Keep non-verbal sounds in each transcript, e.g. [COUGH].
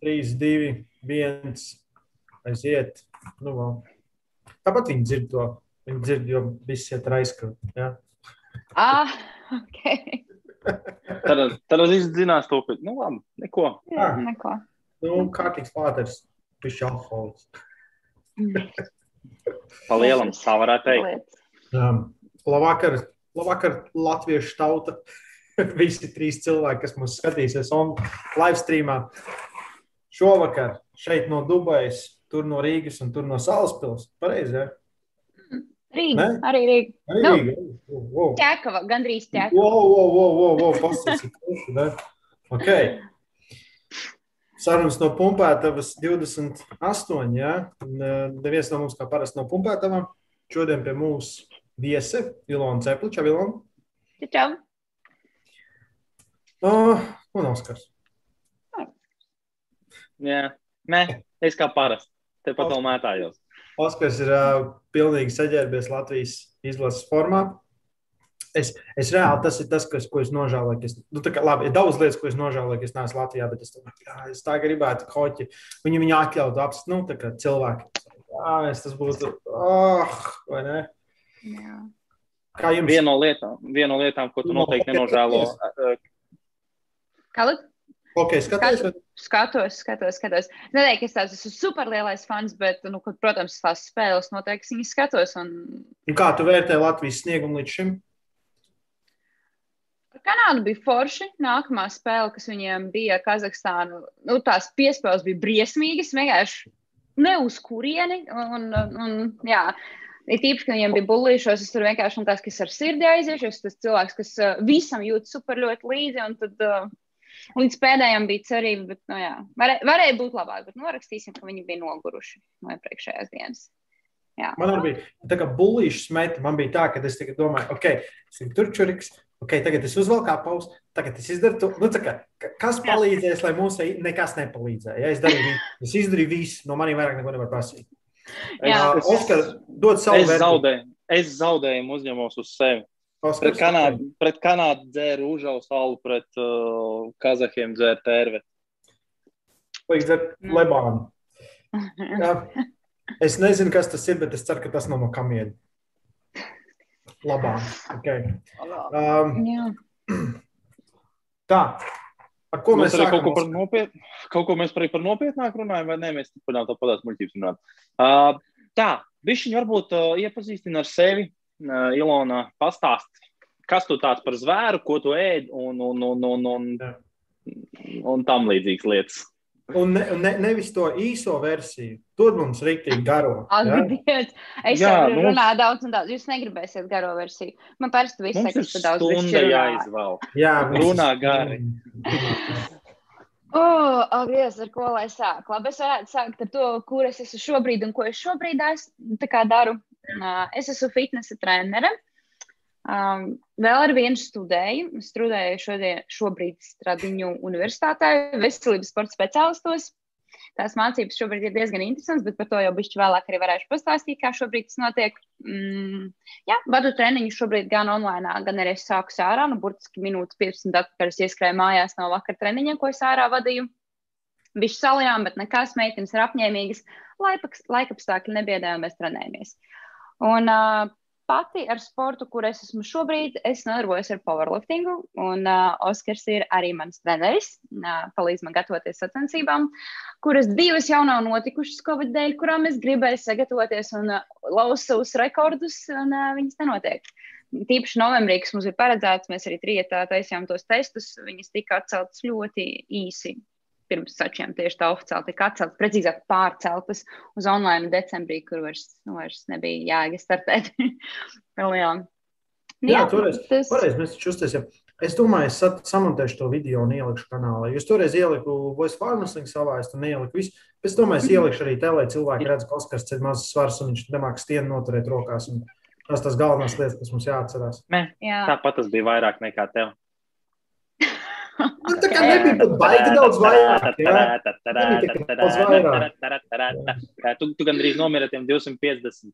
3, 2, 1. Aiziet. Nu, vēl. Tāpat viņi dzird to. Viņi dzird, jo viss iet raizkrut. Ja? [LAUGHS] Ah, ok. [LAUGHS] Tad, tad es zinās to, ka, nu, labi, neko. Jā, neko. Nu, kārtīgs pāters. Pišķi alkohols. [LAUGHS] Pa lielam savarā teikt. Um, labvakar, labvakar, latviešu tauta. Visi trīs cilvēki, kas mūs skatīsies on live streamā. Šovakar šeit no Dubajas, tur no Rīgas un tur no Salaspils. Pareizi, ja? Rīga, Ne? arī Rīga. Arī Nu. Rīga. Wow, wow. Ķekava, gandrīz ķekava. Wow, wow, wow, wow, wow. Ne? Ok. Sarunas no pumpētavas 28, jā. Un, eh, Neviens no mums kā parasti no pumpētavām. Šodien pie mums viese Ilona Cepliča. Ilona. Čau. Oh, un Oskars. Jā, nē, es kā parasti. Tepat vēl mētājos. Oskars ir uh, pilnīgi saģērbies Latvijas izlases formā. Es, es reāli tas ir tas, kas, ko es nožēloju. Es, nu, kā, labi, ir daudz lietas, ko es nožēloju, ka es neesmu Latvijā, bet es, jā, es tā gribētu hoķi. Viņu viņa atļautu apstāties, nu, tā kā cilvēki. Jā, es tas būtu. Oh, vai ne? Jā. Kā jums? Viena no lietām, viena no lietām ko tu noteikti nenožēlo, Kā lūk? Ok, skaties. vai- Skatos, skatos, skatos. Ka es tāds esmu superlielais fans, bet, nu, kad, protams, tās spēles noteikti viņas skatos. Un Un kā tu vērtē Latvijas sniegumu līdz šim? Ar Kanādu bija forši. Nākamā spēle, kas viņiem bija ar Kazahstānu, nu, tās piespēles bija briesmīgas. Vienkārši ne uz kurieni. Un, un, jā, ir tīpaši, ka viņiem bija bullīšos. Es tur vienkārši esmu tas, kas ar sirdi aiziešu. Es tas cilvēks, kas uh, visam jūt super ļoti līdzi. Un tad uh, līdz pēdējiem bija cerība, bet, nu, jā, varē, varēja būt labāk. Bet norakstīsim, ka viņi bija noguruši no iepriekšējās dienas. Jā. Man arī bija tā kā bullīša smēta. Man bija tā, ka es tikai domāju, ok, es esmu tur čuriks. Ok, tagad es uzvelku apavus, tagad es izdaru to. Nu, kā, ka- kas palīdzēs, lai mums nekas nepalīdzēja? Ja? Es, darīju, es izdarīju visu, no maniem vairāk neko nevar prasīt. Jā. Uh, Oskar, dod savu Es vērtību. zaudēju, es zaudējumu uzņemos uz sevi. Pret Kanādu, pret Kanādu dzēru užaus alu, pret uh, Kazahiem dzēru tērvi. Līdz ar Lebānu. [LAUGHS] Jā. Es nezinu, kas tas ir, bet es ceru, ka tas nav no kamieļa. Labāk. Okay. Um, Jā. tā. Ar ko mēs Mēs arī kaut ko par nopietnu, kaut ko mēs par nopietnāku runājam, vai nē, mēs turpinām to padāt muļķības runāt. Uh, tā, bišķiņi varbūt uh, iepazīstina ar sevi, Ilona, pastāst, kas tu tāds par zvēru, ko tu ēd un, un, un, un, un, un tam līdzīgas lietas. Un ne, ne, nevis to īso versiju. Tur mums rīktīgi garo. Dievs, es Jā, jau mums- runāju daudz un daudz. Jūs negribēsiet garo versiju. Man parasti viss Mums saka, ir ka daudz stunda jāizvēl. Jā, mums- Runā gari. O, ak, Dievs, ar ko lai sāk? Labi, es varētu sākt ar to, kur es esmu šobrīd un ko es šobrīd es, tā kā daru. Es esmu fitnesa trenere. Um, vēl ar vienu studēju. Studēju šodien, šobrīd Stradiņu universitātē, veselības sporta speciālistos. Tās mācības šobrīd ir diezgan interesantas, bet par to jau bišķi vēlāk arī varēšu pastāstīt, kā šobrīd tas notiek. Mm, jā, vadu treniņu šobrīd gan online, gan arī es sāku ārā. Nu, burtiski minūtes 15 atpakaļ es ieskrēju mājās no vakar treniņiem, ko es ārā vadīju. Viņš salijām, bet nekas meitenes ir apņēmīgas. Laikapstākļi nebiedē, un mēs trenējamies. Un uh, pati ar sportu, kur es esmu šobrīd, es nodarbojos ar powerliftingu. Un uh, Oskars ir arī mans treneris. Uh, palīdz man gatavoties sacensībām, kuras divas jau nav notikušas Covid dēļ, kurām es gribēju sagatavoties un uh, lauzt savus rekordus, un uh, viņas nenotiek. Tīpaši novembrī, kas mums ir paredzēts, mēs arī trietā taisījām tos testus. Viņas tika atceltas ļoti īsi pirms sačiem tieši tā oficiāli tika atceltas, precīzāk pārceltas uz online decembrī, kur vairs, nu, vairs nebija jēga startēt. [LAUGHS] Vēl jā. Nu Jā, toreiz, tas- toreiz mēs taču uztaisījām. Es domāju, es sa- samontēšu to video un ielikšu kanālā. Jūs toreiz ieliku voice farmacing savā, es tur neieliku visu. Es domāju, es ielikšu arī te, lai cilvēki redz, ka Oskars ceļ mazas svars un viņš nemāk stienu noturēt rokās. Un tas tas galvenās lietas, kas mums jāatcerās. Nē, Jā. tāpat tas bija vairāk nekā tev. [LAUGHS] Nu, tā kā nebija pat baigi daudz vairāk. daudz vairāk. Tu, tu gandrīz nomiri ar tiem 250.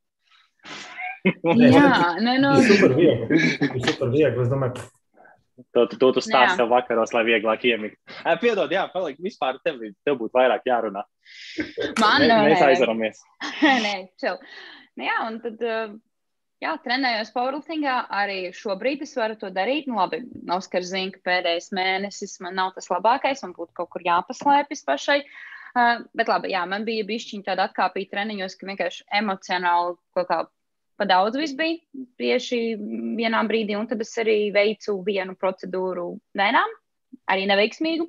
Nē, Jā, nē, nu, super viegli. Super viegli. Es domāju, To, to, to tu stāsti sev vakaros, lai vieglāk iemigt. Piedod, jā, paliek vispār tev, tev būtu vairāk jārunā. Man nē, mēs nē. aizvaramies. nē, čau. Nu, jā, un tad, uh, jā, trenējos powerliftingā. Arī šobrīd es varu to darīt. Nu, labi, Oskars zina, ka pēdējais mēnesis man nav tas labākais, man būtu kaut kur jāpaslēpjas pašai. Uh, bet labi, jā, man bija bišķiņa tāda atkāpīta treniņos, ka vienkārši emocionāli kaut kā pa daudz viss bija tieši vienā brīdī, un tad es arī veicu vienu procedūru dienām, arī neveiksmīgu.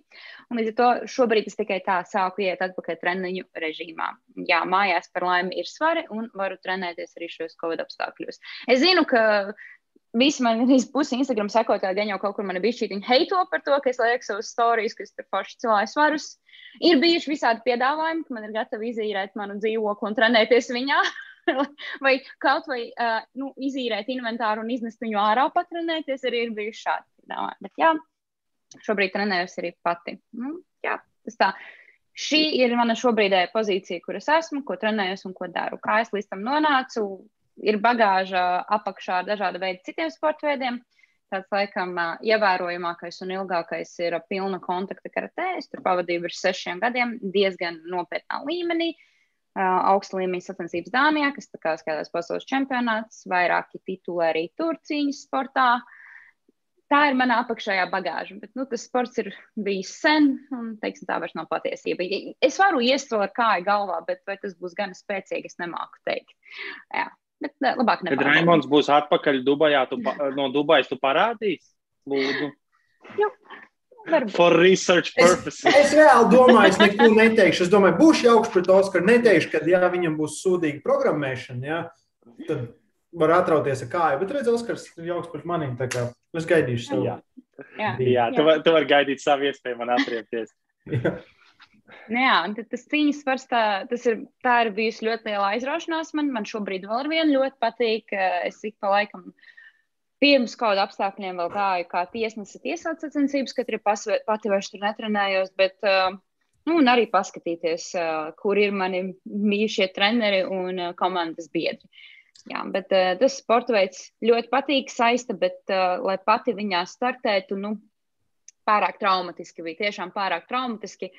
Un līdz ar to šobrīd es tikai tā sāku iet atpakaļ treniņu režīmā. Jā, mājās par laimi ir svari un varu trenēties arī šajos Covid apstākļos. Es zinu, ka Visi man pusi Instagram sekotāji, gan jau kaut kur man bija šī heito par to, ka es lieku savus stāstus, ka es tur pašu cilvēku svarus. Ir bijuši visādi piedāvājumi, ka man ir gatavi izīrēt manu dzīvokli un trenēties viņā. [LAUGHS] vai kaut vai uh, nu, izīrēt inventāru un iznest viņu ārā, patrenēties, arī ir bijuši šādi piedāvājumi. Bet jā, šobrīd trenējos arī pati. Nu, jā, tas tā. Šī ir mana šobrīdējā pozīcija, kur es esmu, ko trenējos un ko daru. Kā es līdz tam nonācu, ir bagāža apakšā ar dažādu veidu citiem sporta veidiem. Tāds, laikam, ievērojamākais un ilgākais ir pilna kontakta karatē. Es tur pavadīju virs sešiem gadiem, diezgan nopietnā līmenī. Augsta līmeņa sacensības Dānijā, kas tā kā skatās pasaules čempionāts, vairāki tituli arī tur cīņas sportā. Tā ir mana apakšējā bagāža, bet nu, tas sports ir bijis sen, un teiksim, tā vairs nav patiesība. Es varu iest to ar kāju galvā, bet vai tas būs gan spēcīgi, es nemāku teikt. Jā, bet labāk Kad Raimons būs atpakaļ Dubajā, tu, no Dubajas tu parādīsi? Lūdzu. [LAUGHS] Jā, varbūt. For research purposes. Es reāli domāju, es neko neteikšu. Es domāju, būšu jauks pret Oskaru. Neteikšu, ka, ja viņam būs sūdīga programmēšana, ja, tad var atrauties ar kāju. Bet redz, Oskars ir jauks pret maniem. tā kā Es gaidīšu savu. Jā. Jā. Jā, tu, var, tu vari gaidīt savu iespēju man atriepties. Jā. Nu Jā, un tas cīņas svars, tā, tas ir, tā ir bijusi ļoti liela aizraušanās. Man, man šobrīd vēl ar vienu ļoti patīk. Es ik pa laikam pirms kaut kādiem apstākļiem vēl gāju kā tiesnese tiesāt sacensības, kad arī pasve- pati vairs tur netrenējos. Bet, uh, nu, un arī paskatīties, uh, kur ir mani mīļšie treneri un uh, komandas biedri. Jā, bet uh, tas sporta veids ļoti patīk, saista, bet, uh, lai pati viņā startētu, nu, pārāk traumatiski bija. Tiešām pārāk traumatiski.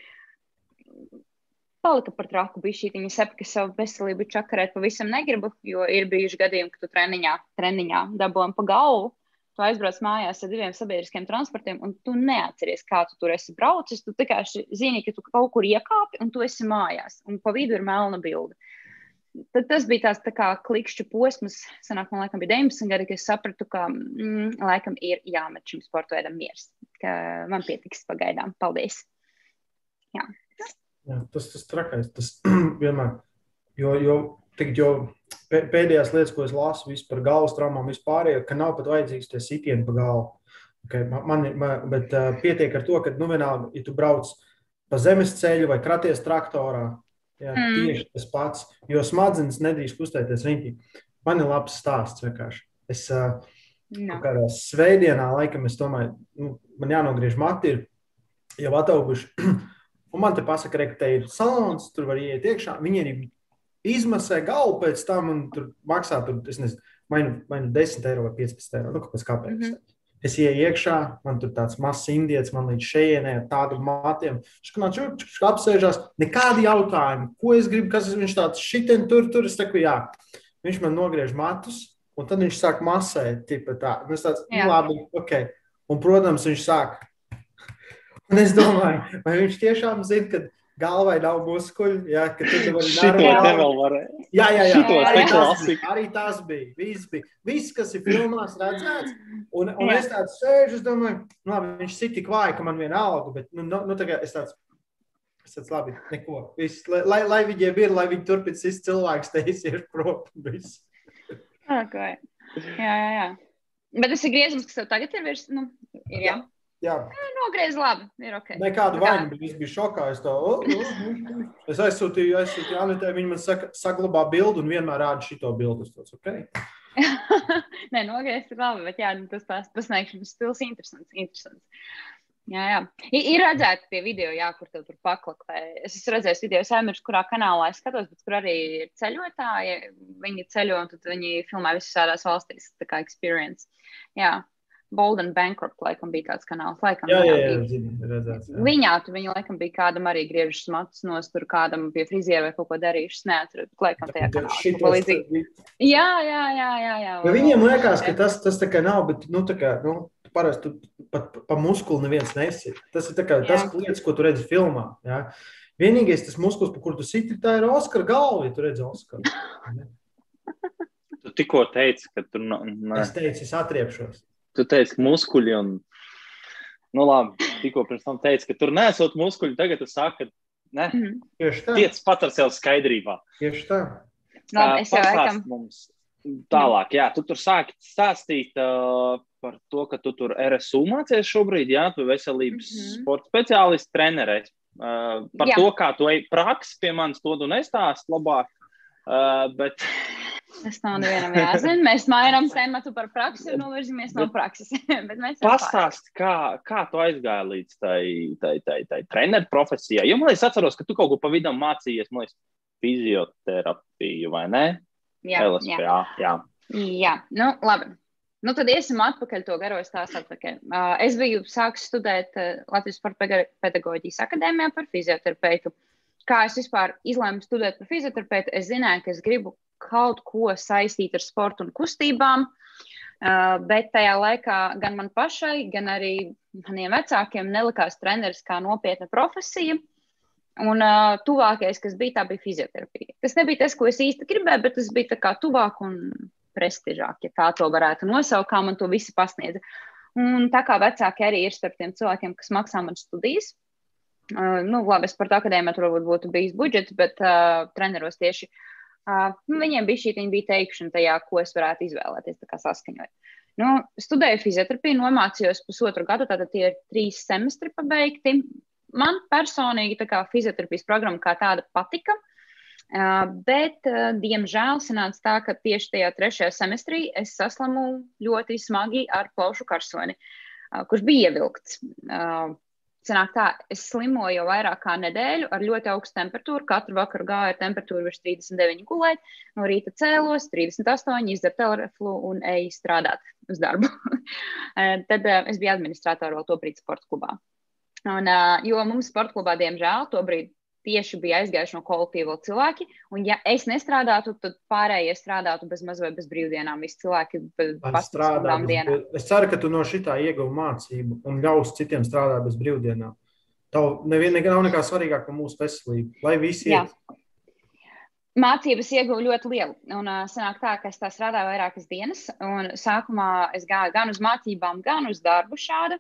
Palika par traku bija viņa sep, ka savu veselību čakarēt pavisam negribu, jo ir bijuši gadījumi, ka tu treniņā, treniņā dabūjam pa galvu. Tu aizbrauc mājās ar diviem sabiedriskiem transportiem, un tu neatceries, kā tu tur esi braucis. Tu tikai zini, ka tu kaut kur iekāpi, un tu esi mājās, un pa vidu ir melna bilde. Tad tas bija tāds tā kā klikšķu posms. Sanāk, man laikam bija 19 gadi, kad es sapratu, ka mm, laikam ir jāmet šim sporta veidam miers. Ka man pietiks pagaidām. Paldies! Jā. Jā, tas tas trakais. Tas [CLEARS THROAT] vienmēr. Jo, jo, tik, jo pē- pēdējās lietas, ko es lasu par galvas traumām, vispār, ka nav pat vajadzīgs tie sitieni pa galvu. Okay, man, ir- man, bet uh, pietiek ar to, ka, nu, vienalga, ja tu brauc pa zemes ceļu vai kraties traktorā, jā, Mm. tieši tas pats, jo smadzenes nedrīkst kustēties riņķī. Man ir labs stāsts vienkārši. Es uh, No. Kaut kādā svētdienā, laikam, es domāju, nu, man jānogriež mati, ir jau atauguši. [CLEARS THROAT] Un man te pasaka, ka te ir salons, tur var iet iekšā. Viņi arī izmasē galvu pēc tam, un tur maksā, tur, es nezinu, vai nu, vai nu 10 eiro vai 15 eiro. Nu, kāpēc? kāpēc? Mm. -hmm. Es ieju iekšā, man tur tāds mazs indietis, man līdz šejienē ar tādu matiem. Viņš čuk, čuk, apsēžās, nekādi jautājumi, ko es gribu, kas viņš tāds šitien tur, tur, es teku, jā. Viņš man nogriež matus, un tad viņš sāk masēt, tipa tā. Un es tāds, nu, Jā. labi, ok. Un, protams, viņš sāk. [LAUGHS] Un es domāju, vai viņš tiešām zina, ka galvai nav muskuļu, jā, ka tu vari varēja. Jā, jā, jā. Šito Arī tas, bija, arī tas bija. Viss, bija. Viss, kas ir filmās, redzēts. Un, un Jā. es tāds sēžu, es domāju, nu, labi, viņš ir tik vāji, ka man viena alga, bet nu, nu, nu, tagad es tāds. Es tāds labi, neko. Viss, lai, lai, lai viņiem ir, lai viņi turpina sist cilvēks, te iesies prom. Okay. Jā, jā, jā. Bet tas ir griezums, kas tev tagad ir virs. Nu, ir jā. Jā, Nogriez labi. Ir ok. nekādu kā- vainu, bet es biju šokā. Es, tā, o, o, o. es aizsūtīju, aizsūtīju Anitē, viņa man saka, saglabā bildi un vienmēr rāda šito bildi. Tāds, okay. [LAUGHS] Nē, nogriezt ir labi, bet jā, nu, tas tās pasniegšanas stils interesants. interesants. Jā, jā. Ir, redzēti tie video, jā, kur tur paklaklē. Es esmu redzējis video, aizmirsu, kurā kanālā es skatos, bet kur arī ir ceļotāji. Viņi ceļo un tad viņi filmē visas ārās valstīs, tā kā experience. Jā. Bold and Bankrupt, laikam bija tāds kanāls. Laikam, Jā, jā, jā, bija. zinu, redzēts. jā. Viņā tu viņa laikam bija kādam arī griežas matus nost, tur kādam pie friziera vai kaut ko darījuši. Neatceros, laikam tajā kanālā. Jā, jā, jā, jā. jā. Jo viņiem liekas, ka tas, tas tā kā nav, bet, nu, tā kā, nu, parasti tu pat pa- pa muskuli neviens nesit. Tas ir kā tas lietas, ko tu redzi filmā. Jā. Vienīgais tas muskulis, pa kuru tu siti, tā ir Oskara galva, ja tu redzi Oskaru. [LAUGHS] Tu tikko teici, ka tur nav. Ne. Es teicu, es atriepšos. Tu teici, muskuļi un. Nu, labi, tikko pirms tam teici, ka tur nesot muskuļi. Tagad tu saki, ka ne. Mhm. Tieši tā. Tiec pat ar sevi skaidrībā. Tieši tā. Labi, es jau laikam. mums tālāk, jā, tu tur sāki stāstīt uh, par to, ka tu tur RSU mācies šobrīd, jā, tu veselības mm. -hmm. sporta speciālists, treneris. Uh, par jā. to, kā tu ej praksi pie manis, to tu nestāst labāk. Uh, bet Tas nav nevienam jāzina. Mēs mainām tēmatu par praksi un novirzamies no prakses. [LAUGHS] Bet mēs jau pastāst, kā, kā tu aizgāji līdz tai, tai, tai, tai treneru profesijai. Jo man liekas, atceros, ka tu kaut ko pa vidu mācījies, man liekas, fizioterapiju vai ne? Jā, LSP, jā. jā. jā. nu labi. Nu, tad iesim atpakaļ to garo stāstu. atpakaļ. Uh, es biju sācis studēt uh, Latvijas Sporta pedagoģijas akadēmijā par fizioterapeitu. Kā es vispār izlēmu studēt par fizioterapeitu, es zināju, ka es gribu kaut ko saistīt ar sportu un kustībām. Uh, bet tajā laikā gan man pašai, gan arī maniem vecākiem nelikās treneris kā nopietna profesija. Un uh, tuvākais, kas bija, tā bija fizioterapija. Tas nebija tas, ko es īsti gribēju, bet tas bija tā kā tuvāk un prestižāk, ja tā to varētu nosaukt, kā man to visi pasniedza. Un tā kā vecāki arī ir starp tiem cilvēkiem, kas maksā man studijas. Uh, nu, labi, es par to akadēmiju tur varbūt būtu bijis budžets, bet uh, treneros tieši uh, viņiem bija šī bija teikšana tajā, ko es varētu izvēlēties, kā saskaņot. Nu, studēju fizioterapiju, nomācījos pusotru gadu, tātad tie ir trīs semestri pabeigti. Man personīgi kā fizioterapijas programma kā tāda patika. Uh, bet, uh, diemžēl, sanāca tā, ka tieši tajā trešajā semestrī es saslimu ļoti smagi ar plaušu karsoni, kurš bija ievilkts. Sanāk tā, es slimoju jau vairāk kā nedēļu ar ļoti augstu temperatūru. Katru vakaru gāju ar temperatūru virs 39 gulēt, no rīta cēlos 38, izdzeru telefonu un eju strādāt uz darbu. Uh, [LAUGHS] Tad uh, es biju administratora vēl tobrīd sporta klubā. Un, uh, jo mums sporta klubā, diemžēl, tobrīd tieši bija aizgājuši no kolektīva cilvēki. Un, ja es nestrādātu, tad pārējie strādātu bez maz vai bez brīvdienām. Visi cilvēki strādā bez dienām. Es ceru, ka tu no šitā ieguvi mācību un ļaus citiem strādāt bez brīvdienām. Tev nevienam nav nekā svarīgāk par mūsu veselību. Lai visi iet. Mācības ieguva ļoti lielu. Un uh, sanāk tā, ka es tā strādāju vairākas dienas. Un sākumā es gāju gan uz mācībām, gan uz darbu šādu.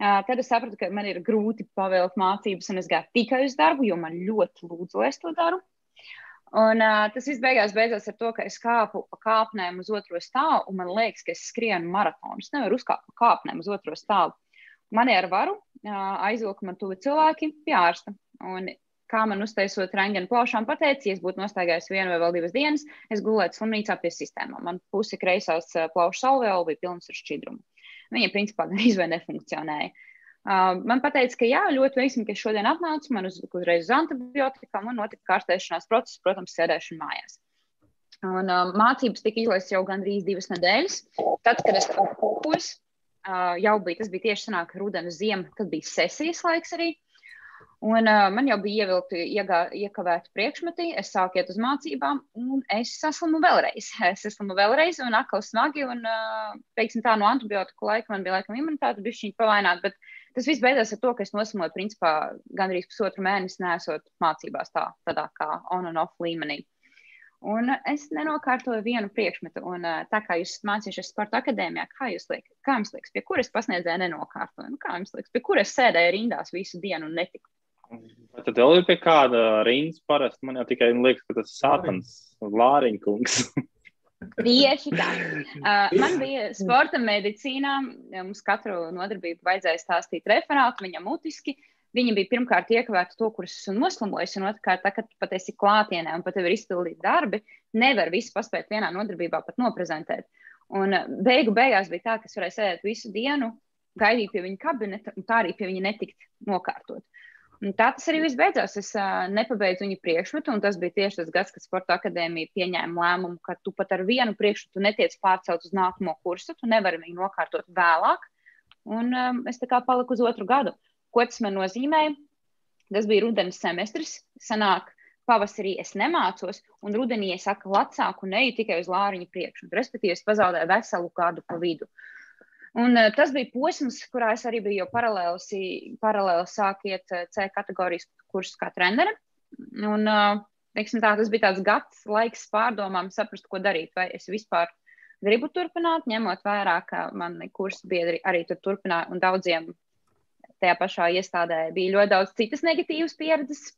Tad es sapratu, ka man ir grūti pavēlt mācības, un es gāju tikai uz darbu, jo man ļoti lūdzu, es to daru. Un, uh, tas viss beigās beidzās ar to, ka es kāpu pa kāpnēm uz otro stāvu, un man liekas, ka es skrienu maratonu. Es nevaru uzkāpt pa kāpnēm uz otro stāvu. Mani ar varu uh, aizvilka man tuvi cilvēki pie ārsta. Un kā man uztaisot rangenu plaušām, pateica, ja es būtu nostaigājis vienu vai vēl divas dienas, es gulētu slimnīcā pie sistēmām. Man pusi kreisās plaušu salvēle bija pilns ar šķidrumu. Viņa principā gan izvēle nefunkcionēja. Uh, man teica, ka jā, ļoti veiksmīgi, ka šodien atnācu, man uz, uzreiz uz antibiotikām un notika kārtēšanās process, protams, sēdēšana mājās. Un, uh, mācības tika izlaistas jau gandrīz divas nedēļas. Tad, kad es apkopos, uh, jau bija tas bija tieši senāk rudenī, ziema, kad bija sesijas laiks arī. Un, uh, man jau bija ievilkti, iegā, iekavēti priekšmeti, es sāku iet uz mācībām, un es saslimu vēlreiz. [LAUGHS] Es saslimu vēlreiz, un atkal smagi, un, uh, teiksim, tā no antibiotiku laika man bija laikam imunitāte, bija šī pavainot, bet tas viss beidzās ar to, ka es noslimoju, principā, gandrīz pusotru mēnesi nesot mācībās tā, tādā kā on and off līmenī. Un es nenokārtoju vienu priekšmetu, un uh, tā kā jūs mācīsieties sporta akadēmijā, kā jūs liekat, kā jums liekas, pie kuras pasniedzēja nenokārtoju? Nu, kā jums liekas, pie kuras sēdēju rindās visu dienu un netiku? Vai tad vēl ir pie kāda rindas parasti? Man jau tikai liekas, ka tas ir sātans Lāriņkungs. [LAUGHS] Tieši tā. Uh, man bija sporta medicīnā, mums katru nodarbību vajadzēja stāstīt referātu, viņam mutiski. Viņa bija pirmkārt iekavēta to, kuras esmu noslimusi, un otrkārt, tā, kad pat esi klātienē un pat tev ir izpildīti darbi, nevar visu paspēt vienā nodarbībā pat noprezentēt. Un uh, beigu beigās bija tā, ka es varēju sēdēt visu dienu, gaidīt pie viņa kabineta, un tā arī pie viņa netikt nokārtot. Un tā tas arī viss beidzās. Es uh, nepabeidzu viņa priekšmetu, un tas bija tieši tas gads, kad Sporta akadēmija pieņēma lēmumu, ka tu pat ar vienu priekšmetu netiec pārcelt uz nākamo kursu, tu nevari viņu nokārtot vēlāk. Un um, es tā kā paliku uz otru gadu. Ko tas man nozīmēja? Tas bija rudenis semestris. Sanāk, pavasarī es nemācos, un rudenī es atkal atsāku un eju tikai uz lāriņa priekšmetu. Respektīvi, es pazaudēju veselu gadu pa vidu. Uh, Un, uh, tas bija posms, kurā es arī biju paralēli, paralēli sākiet uh, C kategorijas kursus kā treneris. Un, uh, teiksim, tā, tas bija tāds gads, laiks pārdomām, saprast, ko darīt. Vai es vispār gribu turpināt, ņemot vērā, ka mani kursu biedri arī tur turpināja, un daudziem tajā pašā iestādē bija ļoti daudz citas negatīvas pieredzes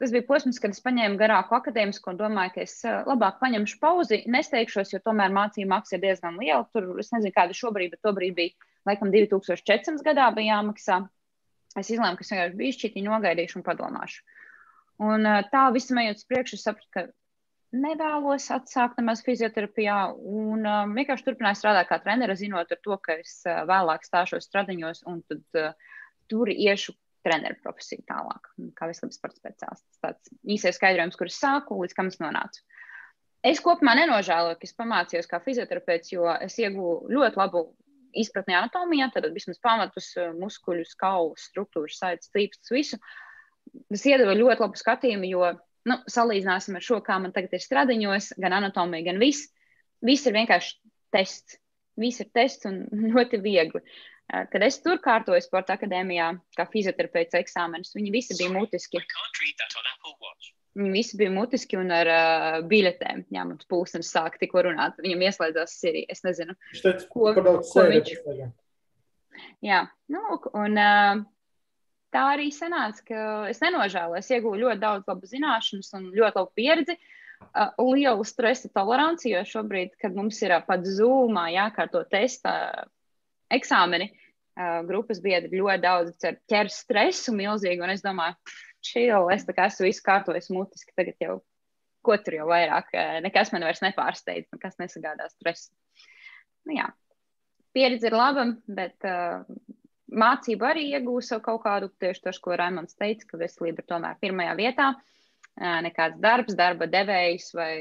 tas bija posms, kad es paņēmu garāku akadēmisku un domāju, ka es eh, labāk paņemšu pauzi, nesteigšos, jo tomēr mācību maksa ir diezgan liela. Tur es nezinu, kāda šobrīd, bet tobrīd bija laikam 2400 gadā bija jāmaksā. Es izlēmu, ka es vienkārši biju šķīti nogaidīšu un padomāšu. Un eh, tā visam ejot uz priekšu, sapratu, ka nevēlos atsākt nemaz fizioterapijā un um, vienkārši turpināju strādāt kā treneris, zinot to, ka es vēlāk stāšos stradiņos un tad uh, tur iešu treneru profesiju tālāk, kā veselības sporta speciālists. Tāds īsais skaidrojums, kur es sāku, līdz kam es nonācu. Es kopumā nenožēloju, ka es pamācījos kā fizioterapeits, jo es iegūstu ļoti labu izpratni anatomijā, tad vismaz pamatus, muskuļus, kaulus, struktūras, saites, tīpstus, visu. Tas iedeva ļoti labu skatījumu, jo, nu, salīdzināsim ar šo, kā man tagad ir stradiņos, gan anatomija, gan viss. Viss ir vienkārši tests. Viss ir tests un [LAUGHS] ļoti viegli. Kad es tur kārtoju sporta akadēmijā, kā fizioterapeits eksāmenus, viņi visi bija mutiski. Viņi visi bija mutiski un ar uh, biļetēm. Jā, mums pūkstens sāk tikko runāt. Viņam ieslēdzās Sirija. Es nezinu, teicu, ko, ko viņš. Jā, nu, un uh, tā arī sanāca, ka es nenožēloju. Es iegūstu ļoti daudz labu zināšanas un ļoti labu pieredzi. Uh, lielu stresa toleranci, jo šobrīd, kad mums ir uh, pat zūmā jākārto testa eksāmeni. Uh, grupas biedri ļoti daudz ķer stresu milzīgi, un es domāju, chill, es tā kā esmu visu kārtojis mutiski, tagad jau ko tur jau vairāk, nekas man vairs nepārsteidz, nekas nesagādā stresu. Nu, jā, pieredze ir laba, bet uh, mācību arī iegūst savu kaut kādu tieši to, ko Raimons teica, ka veselība ir tomēr pirmajā vietā. Nekāds darbs, darba devējs vai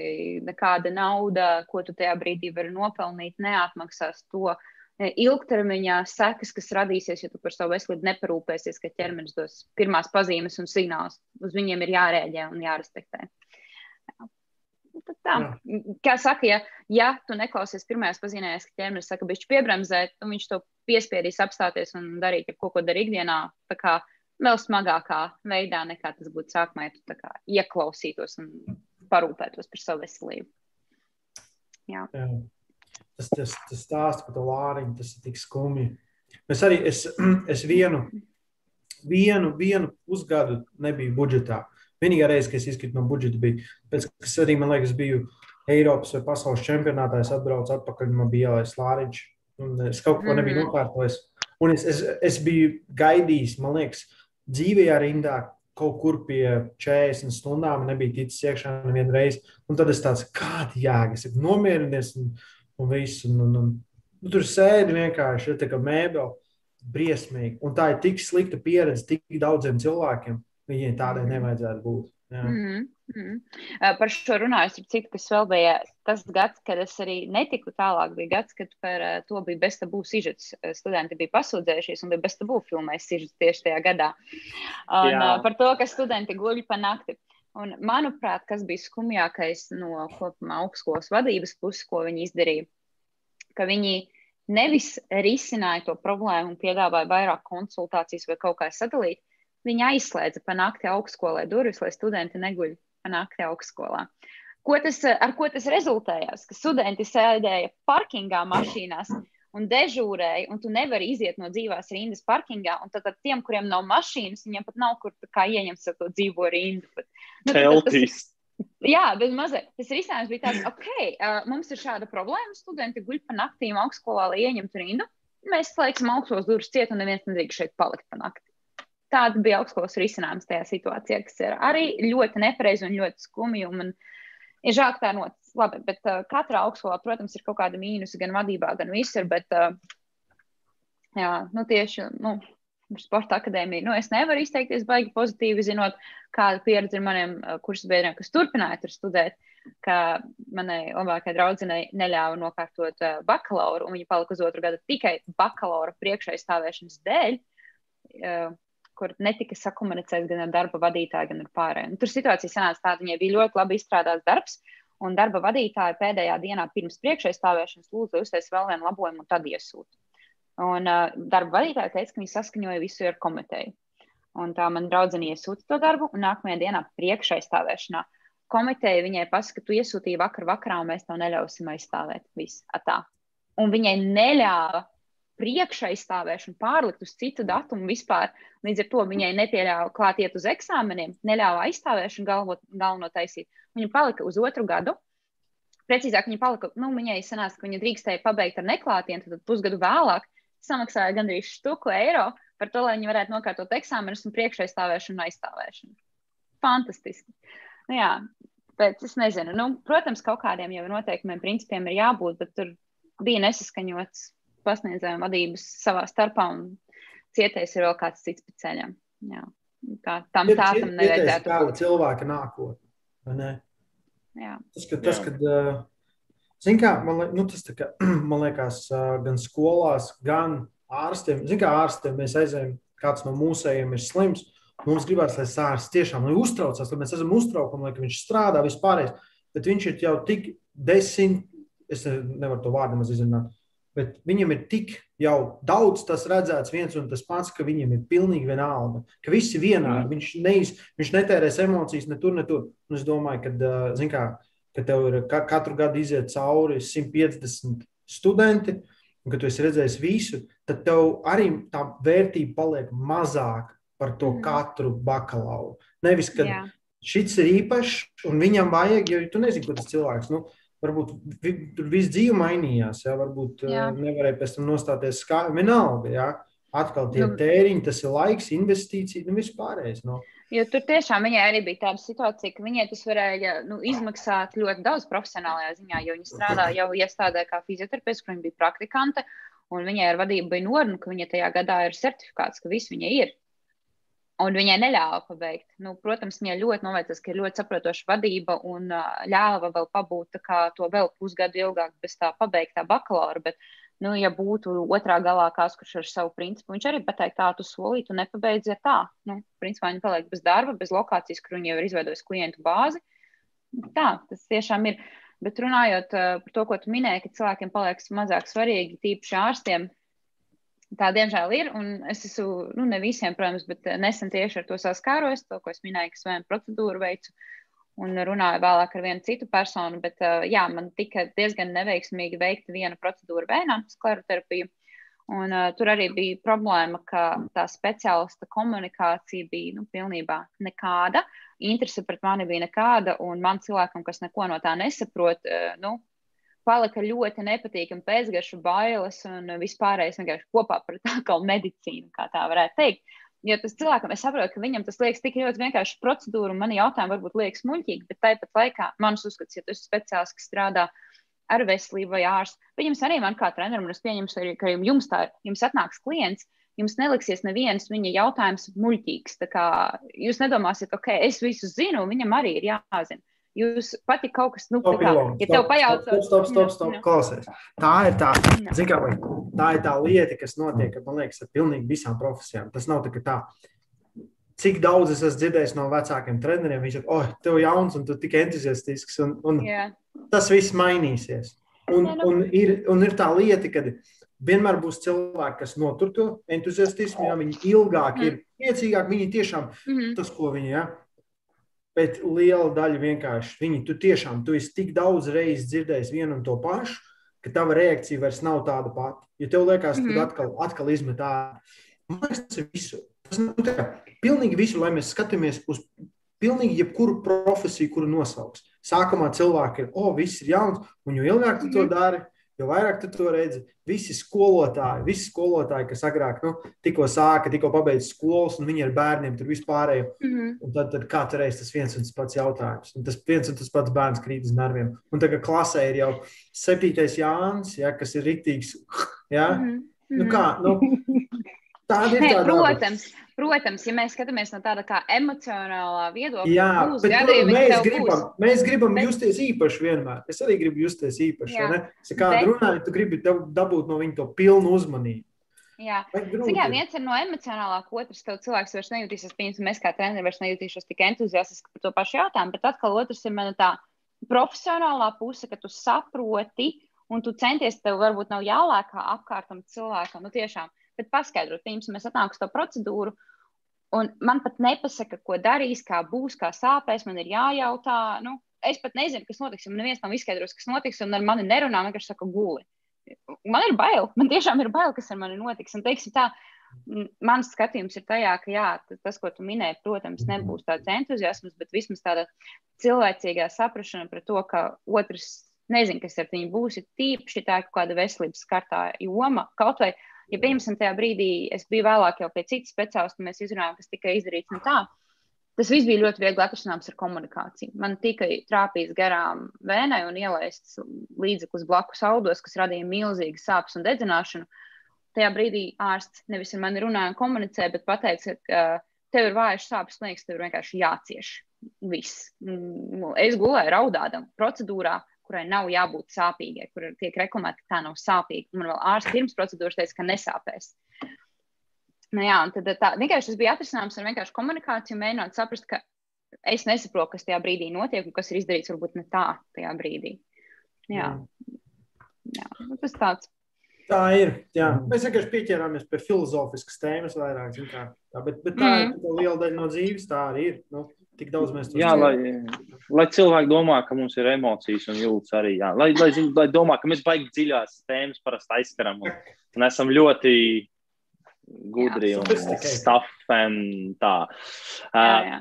nekāda nauda, ko tu tajā brīdī vari nopelnīt, neatmaksās to, uh, ilgtermiņā sekas, kas radīsies, ja tu par savu veselību neparūpēsies, ka ķermenis dos pirmās pazīmes un signālus. Uz viņiem ir jārēģē un jārespektē. Tad tā, Jā. kā saka, ja, ja tu neklausies pirmajās pazīmēs, ka ķermenis saka, bišķi piebremzēt, tad viņš to piespiedīs apstāties un darīt, ja ko, ko dara ikdienā, tā kā vēl smagākā veidā, nekā tas būtu sākumā, ja tu tā kā ieklausītos un parūpētos par savu veselību. Jā. Jā tas, tas, tas stāsts par to lāriņu, tas ir tik skumji. Es arī es, [CLEARS THROAT] es vienu, vienu, vienu pusgadu nebiju budžetā. Vienīgā reize, kad es izkritu no budžeta, bija tam, kad arī, man liekas, biju Eiropas vai pasaules čempionātā. Es atbraucu atpakaļ, man bija jālaiž lāriņš, es kaut ko nebiju mhm. nokārtojis. Un es, es, es biju gaidījis, man liekas, dzīvajā rindā, kaut kur pie 40 stundām, nebija ticis iekšā nevienu reizi. Un tad es tāds, kāda jēga, es nomierinies. Un, un viss. Un, un, un, nu, tur sēdi vienkārši ja, tā kā mēbele, briesmīgi. Un tā ir tik slikta pieredze tik daudziem cilvēkiem. Viņiem tādai mhm. nevajadzētu būt. Mm -hmm. Mm -hmm. Par šo runājot, cik tas vēl bija tas gads, kad es arī netiku tālāk. Bija gads, kad par uh, to bija bez tabū sižets. Studenti bija pasūdzējušies un bija bez tabū filmējis sižets tieši tajā gadā. Un, Jā. uh, par to, ka studenti guļ pa nakti. Un, manuprāt, kas bija skumjākais no kopumā augstskolas vadības puses, ko viņi izdarīja, ka viņi nevis risināja to problēmu un piedāvāja vairāk konsultācijas vai kaut kā sadalīt, viņi aizslēdza pa nakti augstskolē durvis, lai studenti neguļ pa nakti augstskolā. Ko tas, ar ko tas rezultējās? Ka studenti sēdēja parkingā mašīnās un dežūrēji, un tu nevari iziet no dzīvās rindas parkingā. Tad, tad tiem, kuriem nav mašīnas, viņiem pat nav kur ieņemt to dzīvo rindu. Pat. Nu, tad, tas, jā, bet mazliet tas risinājums bija tāds, ok, uh, mums ir šāda problēma. Studenti guļ pa naktīm augstskolā, lai ieņemtu rindu. Mēs slēgsim augstos durvis ciet, un neviens nedrīkst šeit palikt pa nakti. Tāda bija augstskolas risinājums tajā situācijā, kas ir arī ļoti nepareizi un ļoti skumji. Un man ir žēl, ka tā notic labi, bet uh, katrā augstskolā, protams, ir kaut kāda mīnusa gan vadībā, gan visur. Bet, uh, jā, nu tieši nu, sporta akadēmiju. Nu, es nevaru izteikties baigi pozitīvi, zinot, kāda pieredze ir maniem kursu biedriem, kas turpināja tur studēt. Ka manai labākajai draudzenei neļāva nokārtot uh, bakalauru, un viņa palika uz otru gadu tikai bakalaura priekšaizstāvēšanas dēļ, uh, kur netika sakomunicēts gan ar darba vadītāju, gan ar pārējiem. Tur situācija sanāca tāda, viņai bija ļoti labi izstrādāts darbs, un darba vadītāja pēdējā dienā pirms priekšaizstāvēšanas lūdza uztaisīt vēl vienu labojumu un tad iesūta. Un uh, darba vadītāja teica, ka viņi saskaņoja visu ar komiteju. Un tā man draudzene iesūta to darbu, un nākamajā dienā priekšaizstāvēšanā komiteja viņai pasaka, ka tu iesūtīji vakar vakarā, un mēs tev neļausim aizstāvēt. Viss, atā. Un viņai neļāva priekšaizstāvēšanu pārlikt uz citu datumu vispār. Līdz ar to viņai nepieļāva klāt iet uz eksāmeniem, neļāva aizstāvēšanu galvo, galveno taisīt. Viņa palika uz otru gadu. Precīzāk, viņa palika, nu, viņai sanāca, ka viņa drīkstēja pabeigt ar neklātienu, tad pusgadu vēlāk samaksāja gandrīz štuku eiro par to, lai viņi varētu nokārtot eksāmenus un priekšaizstāvēšanu un aizstāvēšanu. Fantastiski. Nu, jā, bet es nezinu, nu, protams, kaut kādiem jau noteikumiem, principiem ir jābūt, bet tur bija nesaskaņots pasniedzējuma vadības savā starpā un cietais ir vēl kāds cits pa ceļam. Jā. Tā, tam tādam nevajadzētu būt. Cilvēka nākotne. Tas, ka, tas, kad, Zin kā, man, nu, tas kā, [CLEARS THROAT] man liekas, gan skolās, gan ārstiem. Zin kā ārstiem mēs aizējām, kāds no mūsējiem ir slims. Mums gribās, lai sārsts tiešām nu, uztraucās, lai mēs esam uztraukumi, lai viņš strādā vispārējais. Bet viņš ir jau tik desmit, es nevaru to vārdu maz izrunāt, bet viņam ir tik jau daudz tas redzēts viens un tas pats, ka viņam ir pilnīgi vienalga, ka viss ir vienādi. Viņš, neiz, viņš netērēs emocijas ne tur, ne tur. Un es domāju, ka, kā, ka tev ir katru gadu iziet cauri 150 studenti, un ka tu esi redzējis visu, tad tev arī tā vērtība paliek mazāka par to mm. katru bakalauru. Nevis, ka šis ir īpašs un viņam vajag, jo tu nezini, ko tas cilvēks. Nu, Varbūt vi, tur viss dzīve mainījās, ja? varbūt Jā. uh, nevarēja pēc tam nostāties kā vienalga. Ja? Atkal tie nu, tēriņi, tas ir laiks, investīcija, nu vispārējais. No. Nu. Jo tur tiešām viņai arī bija tāda situācija, ka viņai tas varēja nu, izmaksāt ļoti daudz profesionālajā ziņā, jo viņa strādāja jau iestādē kā fizioterapeits, kur viņa bija praktikante. Un viņai ar vadību bija norma, ka viņa tajā gadā ir certifikāts, ka viss viņai ir. Un viņai neļāva pabeigt. Nu, protams, viņai ļoti novērtās, ka ir ļoti saprotoša vadība un ļāva vēl pabūt to vēl pusgadu ilgāk bez tā pabeigtā bakalaura. Bet, nu, ja būtu otrā galā kāds, kurš ar savu principu, viņš arī pateikt, tā, tu solīji, tu nepabeidzi ar tā. Nu, principā viņi paliek bez darba, bez lokācijas, kur viņi jau ir izveidojuši klientu bāzi. Tā, tas tiešām ir. Bet runājot par to, ko tu minēji, ka cilvēkiem paliek mazāk svarīgi, tīpaši ārstiem, tā diemžēl ir. Es esmu, nu, ne visiem, protams, bet nesen tieši ar to saskāros, to, ko es minēju, ka svēmu procedūru veicu. Un runāju vēlāk ar vienu citu personu, bet uh, jā, man tika diezgan neveiksmīgi veikta viena procedūra vēnām, skleroterapija. Un, uh, tur arī bija problēma, ka tā speciālista komunikācija bija nu, pilnībā nekāda. Interese pret mani bija nekāda, un man cilvēkam, kas neko no tā nesaprot, uh, nu, palika ļoti nepatīkami pēcgaršu bailes un vispārējais vienkārši kopā par tā medicīnu, kā tā varētu teikt. Jo tas cilvēkam, es saprotu, ka viņam tas liekas tik ļoti vienkārši procedūra, un man jautājumi varbūt liekas muļķīgi, bet tāpat laikā manas uzskats, ja tu esi speciālists, kas strādā ar veselību vai ārstu, viņam arī man kā trenerim, un es pieņemšu arī, ka jums tā jums atnāks klients, jums neliksies neviens viņa jautājums muļķīgs. Jūs nedomāsiet, ok, es visu zinu, un viņam arī ir jāzina. Jūs pati kaut kas, nu, stop, kā, Ilona, ja tev pajautā, stop, stop, stop, stop, klausies. Tā ir tā, zikā, tā ir tā lieta, kas notiek, man liekas, ar pilnīgi visām profesijām. Tas nav tā, ka tā. Cik daudz es esmu dzirdējis no vecākiem treneriem, viņš ir, oh, tev jauns un tu tik entuziastisks, un, un yeah. tas viss mainīsies. Un, nu. un, ir, un ir tā lieta, ka vienmēr būs cilvēki, kas notur to entuziastismu, ja viņi ilgāk mm. ir priecīgāki, viņi tiešām mm -hmm. tas, ko viņi. Ja? Bet liela daļa vienkārši viņi, tu tiešām, tu esi tik daudz reizes dzirdējis vienu un to pašu, ka tava reakcija vairs nav tāda pati. Ja tev liekas, mm -hmm. ka atkal, atkal izmet ārā, man liekas, tas ir visu. Tas nu, tā, pilnīgi visu, lai mēs skatāmies uz pilnīgi jebkuru profesiju, kuru nosauks. Sākumā cilvēki ir, o, oh, viss ir jauns, un jo ilgāk tu mm -hmm. Mhm. Jo vairāk tu to redzi, visi skolotāji, visi skolotāji, kas agrāk nu, tikko sāka, tikko pabeidza skolas, un viņi ar bērniem tur vispārējo. Mm -hmm. Tad, tad katru reizi tas viens un tas pats jautājums. Un tas viens un tas pats bērns krīt uz nerviem. Un tagad klasē ir jau septītais Jānis, ja, kas ir rītīgs. [LAUGHS] Ja? Mm -hmm. nu, kā, nu, Tāda ir tā daba. protams, protams, ja mēs skatāmies no tāda kā emocionālā viedokļa, Jā, būs bet gadījumi, mēs gribam, būs. mēs gribam Bet- justies īpaši vienmēr. Es arī gribu justies īpaši. Ja kādu bet- runāju, tu gribi dab- dabūt no viņa to pilnu uzmanību. Jā. Vai grūti Cik jā, ir? viens ir no emocionālā, otrs tev cilvēks vairs nejutīsies, piemēram, mēs kā treneri vairs nejutīšos tik entuziastiski par to pašu jautājumu, bet atkal otrs ir mana tā profesionālā puse, ka tu saproti un tu centies, tev varbūt nav jālēk kā apkārtam cilvēkam, nu tiešām, bet paskaidrot, piemēram, mēs atnākam uz to procedūru, un man pat nepasaka, ko darīs, kā būs, kā sāpēs, man ir jājautā, nu, es pat nezinu, kas notiks, un neviens nav izskaidrojis, kas notiks, un ar mani nerunā, vienkārši saka guli. Man ir bail, man tiešām ir bail, kas ar mani notiks, un teiksim tā, mans skatījums ir tajā, ka jā, tas, ko tu minēji, protams, nebūs tāds entuziasms, bet vismaz tāda cilvēcīgā saprašana par to, ka otrs nezina, kas ar viņu būs, ir tīpaši tā kaut kāda veselības skartā joma. Kaut vai, ja piemēram, tajā brīdī es biju vēlāk jau pie citas speciālista, un mēs izrunājām, kas tika izdarīts un tā. Tas viss bija ļoti viegli atrisināms ar komunikāciju. Man tikai trāpījis garām vēnai un ielaists līdzeklis blakus audos, kas radīja milzīgas sāpes un dedzināšanu tajā brīdī ārsts nevis ar mani runāja un komunicēja, bet pateica, ka tev ir vājas sāpes, liekas, tev ir vienkārši jācieš. Viss. Mm, Es gulēju raudādam procedūrā, kurai nav jābūt sāpīgai, kur tiek reklamēta, ka tā nav sāpīga. Man vēl ārsts pirms procedūras teica, ka nesāpēs. Nu, jā, un tad tā, vienkārši tas bija atrisināms ar vienkārši komunikāciju, mēģinot saprast, ka es nesaprotu, kas tajā brīdī notiek un kas ir izdarīts varbūt ne tā tajā brīdī. Jā, jā. nu, tas tāds. Tā ir. Jā. Mēs vienkārši pieķērāmies pie filozofiskas tēmas vairāk. Tā, bet, bet tā Mm. ir tā liela daļa no dzīves. Tā arī ir. Nu, tik daudz mēs to Jā, lai, lai cilvēki domā, ka mums ir emocijas un jūtas arī. Jā. Lai, lai, zin, lai domā, ka mēs baigi dziļās tēmas parasti aizskaram un, un esam ļoti gudri Jā, un stuff un tā. Jā, jā.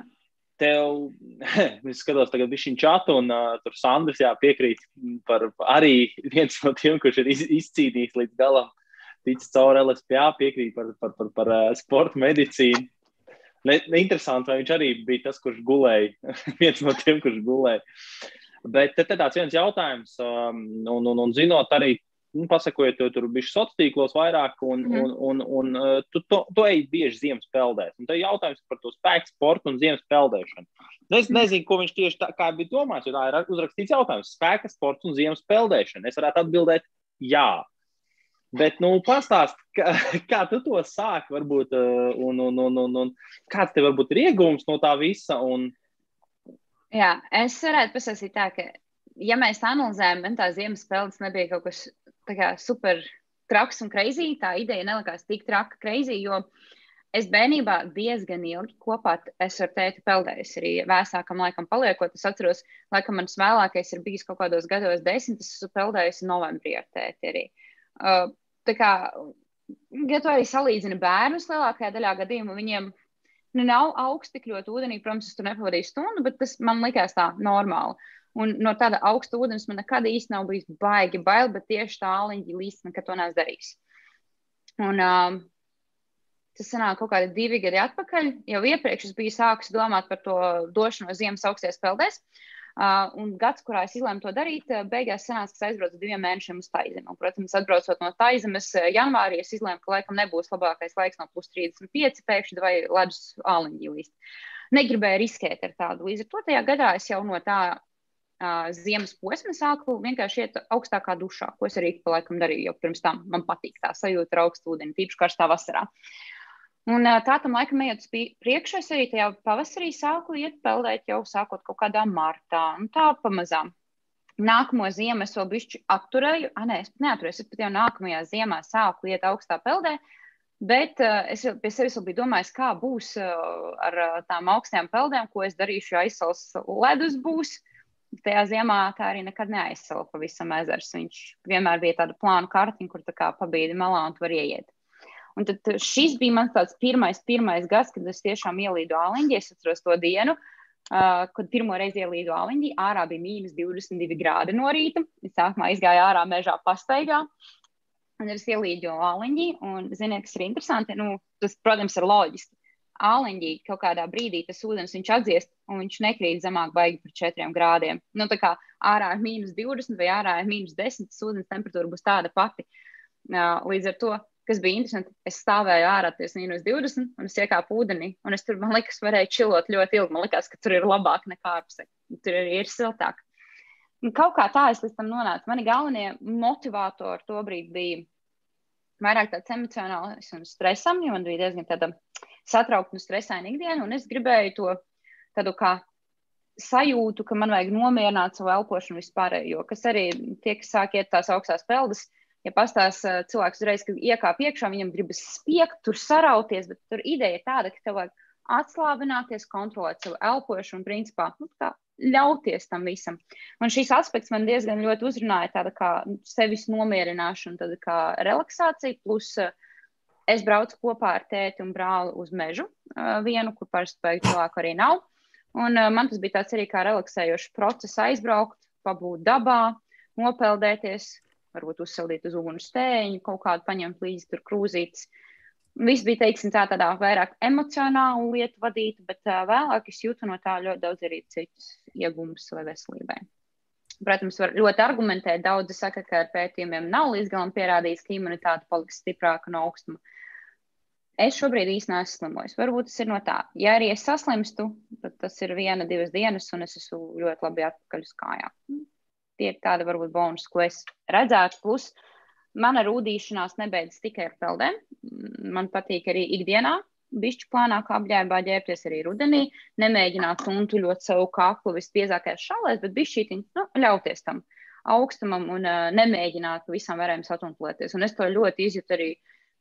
tev, [LAUGHS] es skatos tagad viņa čatu, un uh, tur Sandrs jā, piekrīt par arī viens no tiem, kurš ir iz, izcīnījis līdz galam, ticis caur LSPA, piekrīt par, par, par, par uh, sporta medicīnu. Ne, interesanti, vai viņš arī bija tas, kurš gulēja, [LAUGHS] viens no tiem, kurš gulēja. Bet te, te tāds viens jautājums, um, un, un, un zinot arī, nu, pasakojot, tu tur bija sociālos tīklos vairāk, un, mm un, un, un uh, tu, tu, tu ej bieži ziemas peldēt. Un te jautājums par to spēku sportu un ziemas peldēšanu. Nu, Es nezinu, ko viņš tieši tā kā bija domājis, jo tā ir uzrakstīts jautājums. Spēka sports un ziemas peldēšana. Es varētu atbildēt, jā. Bet, nu, pastāst, kā, [LAUGHS] kā tu to sāki, varbūt, uh, un, un, un, un, un kāds tev varbūt ir iegūms no tā visa. Un, Jā, es varētu pasakīt tā, ka, ja mēs analizējam, man tā ziemas spēles nebija kaut kas kā super traks un kreizī. Tā ideja nelikās tik traka kreizī, jo es bērnībā diezgan ilgi kopā esmu ar tēti peldējis. Arī vēsākam laikam paliekot, es atceros, laikam mans vēlākais ir bijis kaut kādos gados desmit, es esmu peldējis novembrī ar tēti arī. Uh, kā, ja tu arī salīdzini bērnus lielākajā daļā gadījumu, viņiem nu, nav augsti tik ļoti ūdenī. Protams, es tur nepavadīju stundu, bet tas man likās tā normāli. Un no tāda augsta ūdens man nekad īsti nav bijis baigi bail, bet tieši tā aliņķa līdz nekad to neesmu darījis. Un, um, tas sanāk kaut kādi divi gadi atpakaļ. Jau iepriekš es biju sākus domāt par to došanos ziemas augstajās peldēs. Uh, un gads, kurā es izlēmu to darīt, uh, beigās sanāca, ka es aizbraucu diviem mēnešiem uz Taizemi. Un, protams, atbraucot no Taizemes uh, janvārī, es izlēmu, ka laikam nebūs labākais laiks no plus 35 pēkšņi vai ledus āliņģi līst. Negribēju riskēt ar tādu. Līdz ar to tajā gadā es jau no tā uh, ziemas posma sāku vienkārši iet augstākā dušā, ko es arī pa laikam darīju, jo pirms tam man patīk tā sajūta ar augstu ūdeni, tīpaši karstā vasarā. Un tā tam laikam ejot uz priekšu, es arī tajā pavasarī sāku iet peldēt jau sākot kaut kādā martā. Un tā pamazām. Nākamo ziemu es vēl bišķi atturēju. Ah, nē, es pat neaturēju. Es pat jau nākamajā ziemā sāku iet augstā peldē. Bet uh, es pie sevis vēl biju domājis, kā būs uh, ar uh, tām augstajām peldēm, ko es darīšu, ja aizsals ledus būs. Tajā ziemā tā arī nekad neaizsala pavisam ezers. Viņš vienmēr bija tāda plāna kartiņa, kur tā kā pabīdi malā un var ieiet. Un tad uh, šis bija mans tāds pirmais, pirmais gads, kad es tiešām ielīdu āliņģī. Es atceros to dienu, uh, kad pirmo reizi ielīdu āliņģī. Ārā bija mīnus 22 grādi no rīta. Es sākumā izgāju ārā mežā pastaigā. Un es ielīdu āliņģī, un ziniet, kas ir interesanti. Nu, tas, protams, ir loģiski. Āliņģī kaut kādā brīdī tas ūdens viņš atdziest, un viņš nekrīt zemāk baigi par 4 grādiem. Nu, tā kā ārā ir mīnus 20 vai ārā ir mīnus 10, tas ūdens temperatūra būs tāda pati. Uh, līdz ar to kas bija interesanti, es stāvēju ārā, tas mīnus 20, un es iekāpu ūdenī, un es tur, man liekas, varēju čilot ļoti ilgi. Man liekas, ka tur ir labāk nekā ārpusē. Tur arī ir siltāk. Un kaut kā tā es līdz tam nonācu. Mani galvenie motivatori to brīdi bija vairāk tāds emocionāls un stresam, jo man bija diezgan tāda satraukta un stresaina ikdiena, un es gribēju to tādu kā sajūtu, ka man vajag nomierināt savu elpošanu vispārējo, kas arī tie, kas sāk iet tās augstās peldas, ja pastāv cilvēks uzreiz, kad iekāp iekšā, viņam gribas spiegt, tur sarauties, bet tur ideja ir tāda, ka tev vajag atslābināties, kontrolēt savu elpošanu un principā nu, tā, ļauties tam visam. Un šīs aspekts man diezgan ļoti uzrunāja, tāda kā sevis nomierināšana, tāda kā relaksācija, plus es braucu kopā ar tēti un brāli uz mežu vienu, kur parasti beigu cilvēku arī nav. Un man tas bija tāds arī kā relaksējošs process aizbraukt, pabūt dabā, nopeldēties, varbūt uzsildīt uz uguns stēņu, kaut kādu paņemt līdzi tur krūzītes. Viss bija, teiksim, tā tādā vairāk emocionālu lietu vadīta, bet uh, vēlāk es jūtu no tā ļoti daudz arī citus iegūmus savai veselībai. Protams, var ļoti argumentēt. Daudzi saka, ka ar pētījumiem nav līdz galam pierādījis, ka imunitāte paliks stiprāka no augstuma. Es šobrīd īstenībā neesmu slimojis. Varbūt tas ir no tā. Ja arī es saslimstu, tad tas ir viena, divas dienas, un es esmu ļoti labi atpakaļ uz kājām tie ir tādi varbūt bonus, ko es redzētu. Plus, mana rūdīšanās nebeidzas tikai ar peldēm. Man patīk arī ikdienā. Bišķi plānāk apģērbā ģērbties arī rudenī, nemēģināt tuntuļot savu kaklu visbiezākajās šalēs, bet bišķītiņ, nu, ļauties tam augstumam un uh, nemēģināt visam varējām satuntulēties. Un es to ļoti izjūtu arī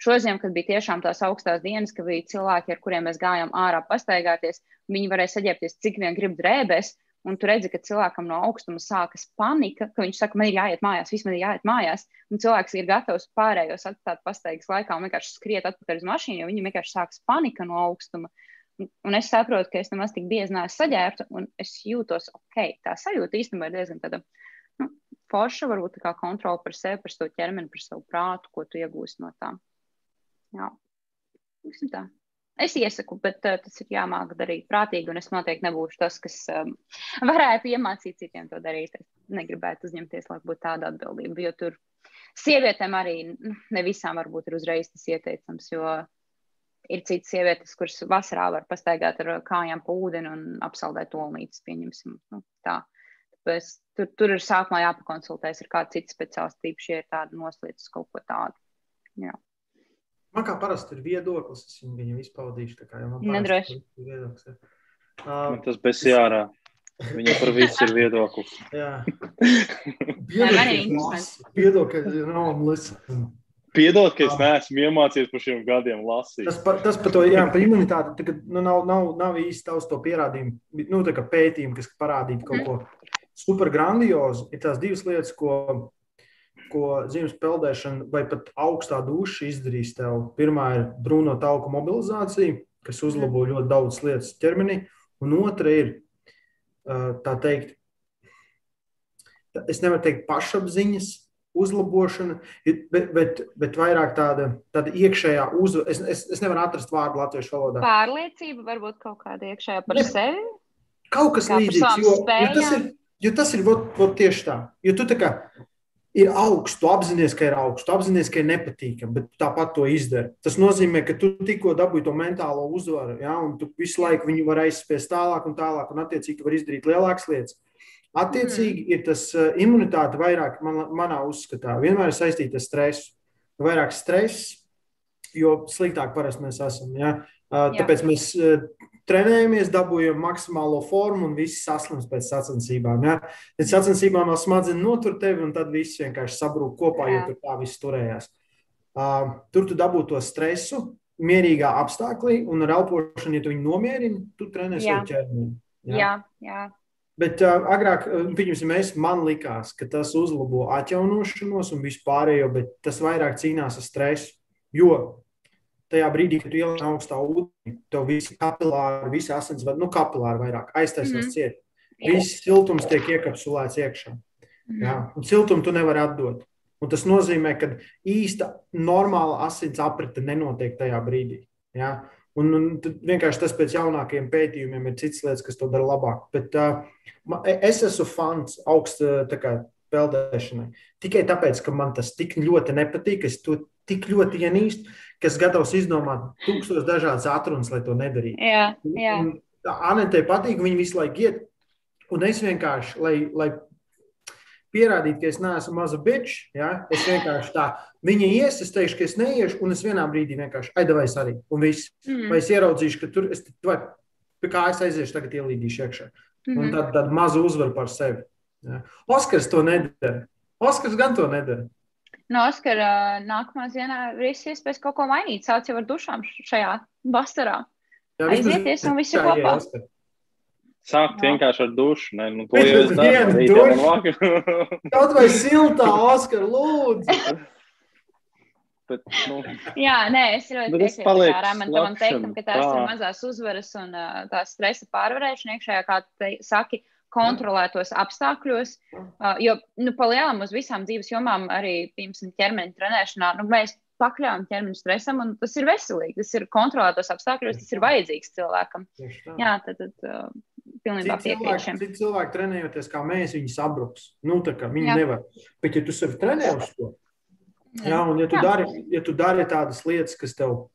šodien, kad bija tiešām tās augstās dienas, ka bija cilvēki, ar kuriem mēs gājām ārā pastaigāties. Viņi varēja saģērbties cik vien grib drēbēs, un tu redzi, ka cilvēkam no augstuma sākas panika, ka viņš saka, man ir jāiet mājās, viss man ir jāiet mājās, un cilvēks ir gatavs pārējos atstāt pastaigas laikā un vienkārši skriet atpakaļ uz mašīnu, jo viņam vienkārši sākas panika no augstuma. Un, un es saprotu, ka es nemaz tik bieži neesmu saģērbta, un es jūtos ok. Tā sajūta īstenībā ir diezgan tāda nu, forša, varbūt tā kā kontrola par sevi, par savu ķermeni, par savu prātu, ko tu iegūsi no tā. Jā, tā. Es iesaku, bet uh, tas ir jāmāk darīt prātīgi, un es noteikti nebūšu tas, kas um, varētu iemācīt citiem to darīt. Es negribētu uzņemties, lai būtu tāda atbildība, jo tur sievietēm arī ne visām varbūt ir uzreiz tas ieteicams, jo ir citas sievietes, kuras vasarā var pastaigāt ar kājām pa ūdeni un apsaldēt olnītes, pieņemsim. Nu, tā. Tāpēc tur, tur ir sākumā jāpakonsultēs ar kādu citu speciālistu, ja ir tāda noslēdz kaut ko tādu. Jā. Man kā parasti ir viedoklis, es viņu izpaudīšu. Tā kā jau man Nedroši. ir viedoklis. Ja. Man tas bez jārā. Viņam par visu ir viedoklis. [LAUGHS] Jā. [LAUGHS] Piedod, ka nav listen. Piedod, ka es neesmu iemācījies par šiem gadiem lasīt. Tas par, tas par to, jā, par imunitāti, tagad, nu, nav, nav, nav īsti tavs to pierādījumu, nu, tā kā pētījumi, kas parādītu kaut ko super grandiozu. Ir tās divas lietas, ko ko ziemas peldēšana vai pat augstā duša izdarīs tev. Pirmā ir brūno tauku mobilizācija, kas uzlabo ļoti daudz lietas ķermenī, un otra ir tā teikt, es nevaru teikt pašapziņas uzlabošana, bet, bet, bet vairāk tāda, tāda iekšējā uzvara. Es, es, es nevaru atrast vārdu latviešu valodā. Pārliecība, varbūt kaut kāda iekšējā par ne, sevi. Kaut kas līdzīgs, jo, jo tas ir, jo tas ir vot, vot tieši tā. Jo tu tā kā ir augsts, tu apzinājies, ka ir augsts, tu apzinājies, ka ir nepatīkami, bet tāpat to izdara. Tas nozīmē, ka tu tikko dabūji to mentālo uzvaru, ja, un tu visu laiku viņu vari aizspiest tālāk un tālāk, un attiecīgi var izdarīt lielākas lietas. Attiecīgi mm. ir tas uh, imunitāte vairāk, man, manā uzskatā, vienmēr ir saistīta ar stresu. Vairāk stress, jo sliktāk parasti mēs esam. Ja? Uh, tāpēc mēs uh, trenējamies, dabūjam maksimālo formu un viss saslims pēc sacensībām. Ja? Pēc sacensībām vēl smadzenes notur tevi, un tad viss vienkārši sabrūk kopā, Jā. jo tur tā viss turējās. Uh, tur tu dabū to stresu, mierīgā apstākļā, un ar elpošanu, ja tu viņu nomierini, tu trenēsi jau ķermeni. Ja? Jā, jā. Bet uh, agrāk, pieņemsim, mēs, man likās, ka tas uzlabo atjaunošanos un vispārējo, bet tas vairāk cīnās ar stresu. Jo tajā brīdī, kad tu ielien augstā ūdenī, tev visi kapilāri, visi asinsvadi, nu, kapilāri vairāk aiztaisās mm ciet. Viss siltums tiek iekapsulēts iekšā. Mm. Jā, un siltumu tu nevari atdot. Un tas nozīmē, ka īsta normāla asins aprite nenotiek tajā brīdī. Jā. Un, un vienkārši tas pēc jaunākajiem pētījumiem ir cits lietas, kas to dara labāk. Bet uh, es esmu fans augsta peldēšanai. Tikai tāpēc, ka man tas tik ļoti nepatīk, es to tik ļoti ienīst, kas gatavs izdomāt tūkstošus dažādas atrunas, lai to nedarītu. Jā, jā. Anetē patīk, viņi visu laiku iet. Un es vienkārši, lai, lai pierādītu, ka es neesmu maza bitch, ja, es vienkārši tā, viņa ies, es teikšu, ka es neiešu, un es vienā brīdī vienkārši aidavais arī. Un viss. Mm. Vai es ieraudzīšu, ka tur, es, vai kā es aiziešu, tagad ielīdīšu iekšā. Mm. Un tad, tad mazu uzvaru par sevi. Ja. Oskars to nedara. Oskars gan to nedara. No Oskara nākamā dienā ir iespējas kaut ko mainīt. Sauc jau ar dušām šajā vasarā. Aizieties un visi kopā. Jā, Sākt Jā. vienkārši ar dušu. Ne, nu, to jau es daru. Kaut vai siltā, Oskar, lūdzu. [LAUGHS] Bet, nu, Jā, nē, es ļoti piekrītu Rāmanam teiktam, ka tās tā. ir mazās uzvaras un uh, tās stresa pārvarēšana iekšējā, kā te saki, kontrolētos apstākļos. Uh, jo, nu, palielam uz visām dzīves jomām, arī, piemēram, ķermeņa trenēšanā, nu, mēs pakļaujam ķermeni stresam, un tas ir veselīgi. Tas ir kontrolētos apstākļos, tas ir vajadzīgs cilvēkam. Jā, tad, tad uh, pilnībā piekrītu šiem. Citi cilvēki trenējoties kā mēs, viņi sabruks. Nu, tā kā viņi Jā. nevar. Bet, ja tu sevi trenē uz to, Jā, un ja tu, Jā. dari, ja tu dari tādas lietas, kas tev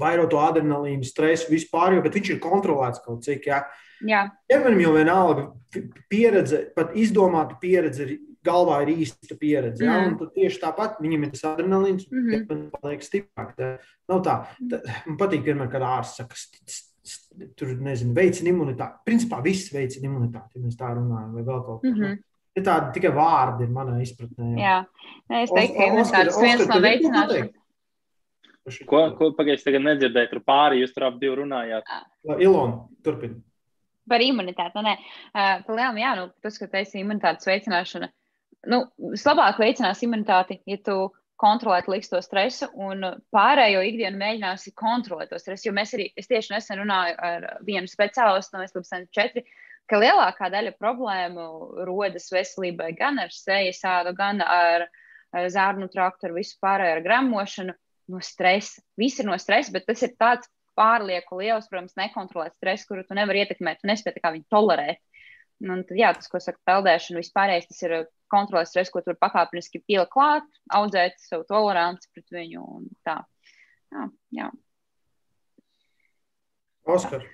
vairo to adrenalīnu, stresu, vispār, jo, bet viņš ir kontrolēts kaut cik. Jā. Jā. Ķermenim jau vienalga pieredze, pat izdomāta pieredze ir galvā ir īsta pieredze. Ja? Mm. Tieši tāpat viņam ir tas adrenalīns, mm -hmm. un viņš paliek stiprāk. Tā, nav tā. tā man patīk, vienmēr, kad ārsts saka, tur nezinu, veicina imunitāti. Principā viss veicina imunitāti, ja mēs tā runājam, vai vēl kaut ko. Mm -hmm. Ir tādi tikai vārdi, ir manā izpratnē. Jā, jā. Nē, es teiktu, ka imunitātes viens no veicināšanas. Ko, ko pagaidiet, tagad nedzirdēju, tur pāri jūs tur ap divu runājāt? Ilona, turpini. Par imunitāti, nu nē. Uh, Palielam, jā, nu, tas, ka teisi imunitātes veicināšana, nu, vislabāk veicinās imunitāti, ja tu kontrolēt liks to stresu, un pārējo ikdienu mēģināsi kontrolēt to stresu. Jo mēs arī, es tieši nesen runāju ar vienu speciālistu no Slipsena 4, ka lielākā daļa problēmu rodas veselībai gan ar sejas sādu, gan ar zārnu traktu, ar visu pārējo ar gramošanu no stresa. Viss ir no stresa, bet tas ir tāds pārlieku liels, protams, nekontrolēts stress, kuru tu nevari ietekmēt, tu nespēji viņu tolerēt. Un tad, jā, tas, ko saka peldēšana, vispārējais, tas ir kontrolēt stresu, ko tur pakāpeniski pielikt klāt, audzēt savu toleranci pret viņu un tā. Jā, jā. Oskar.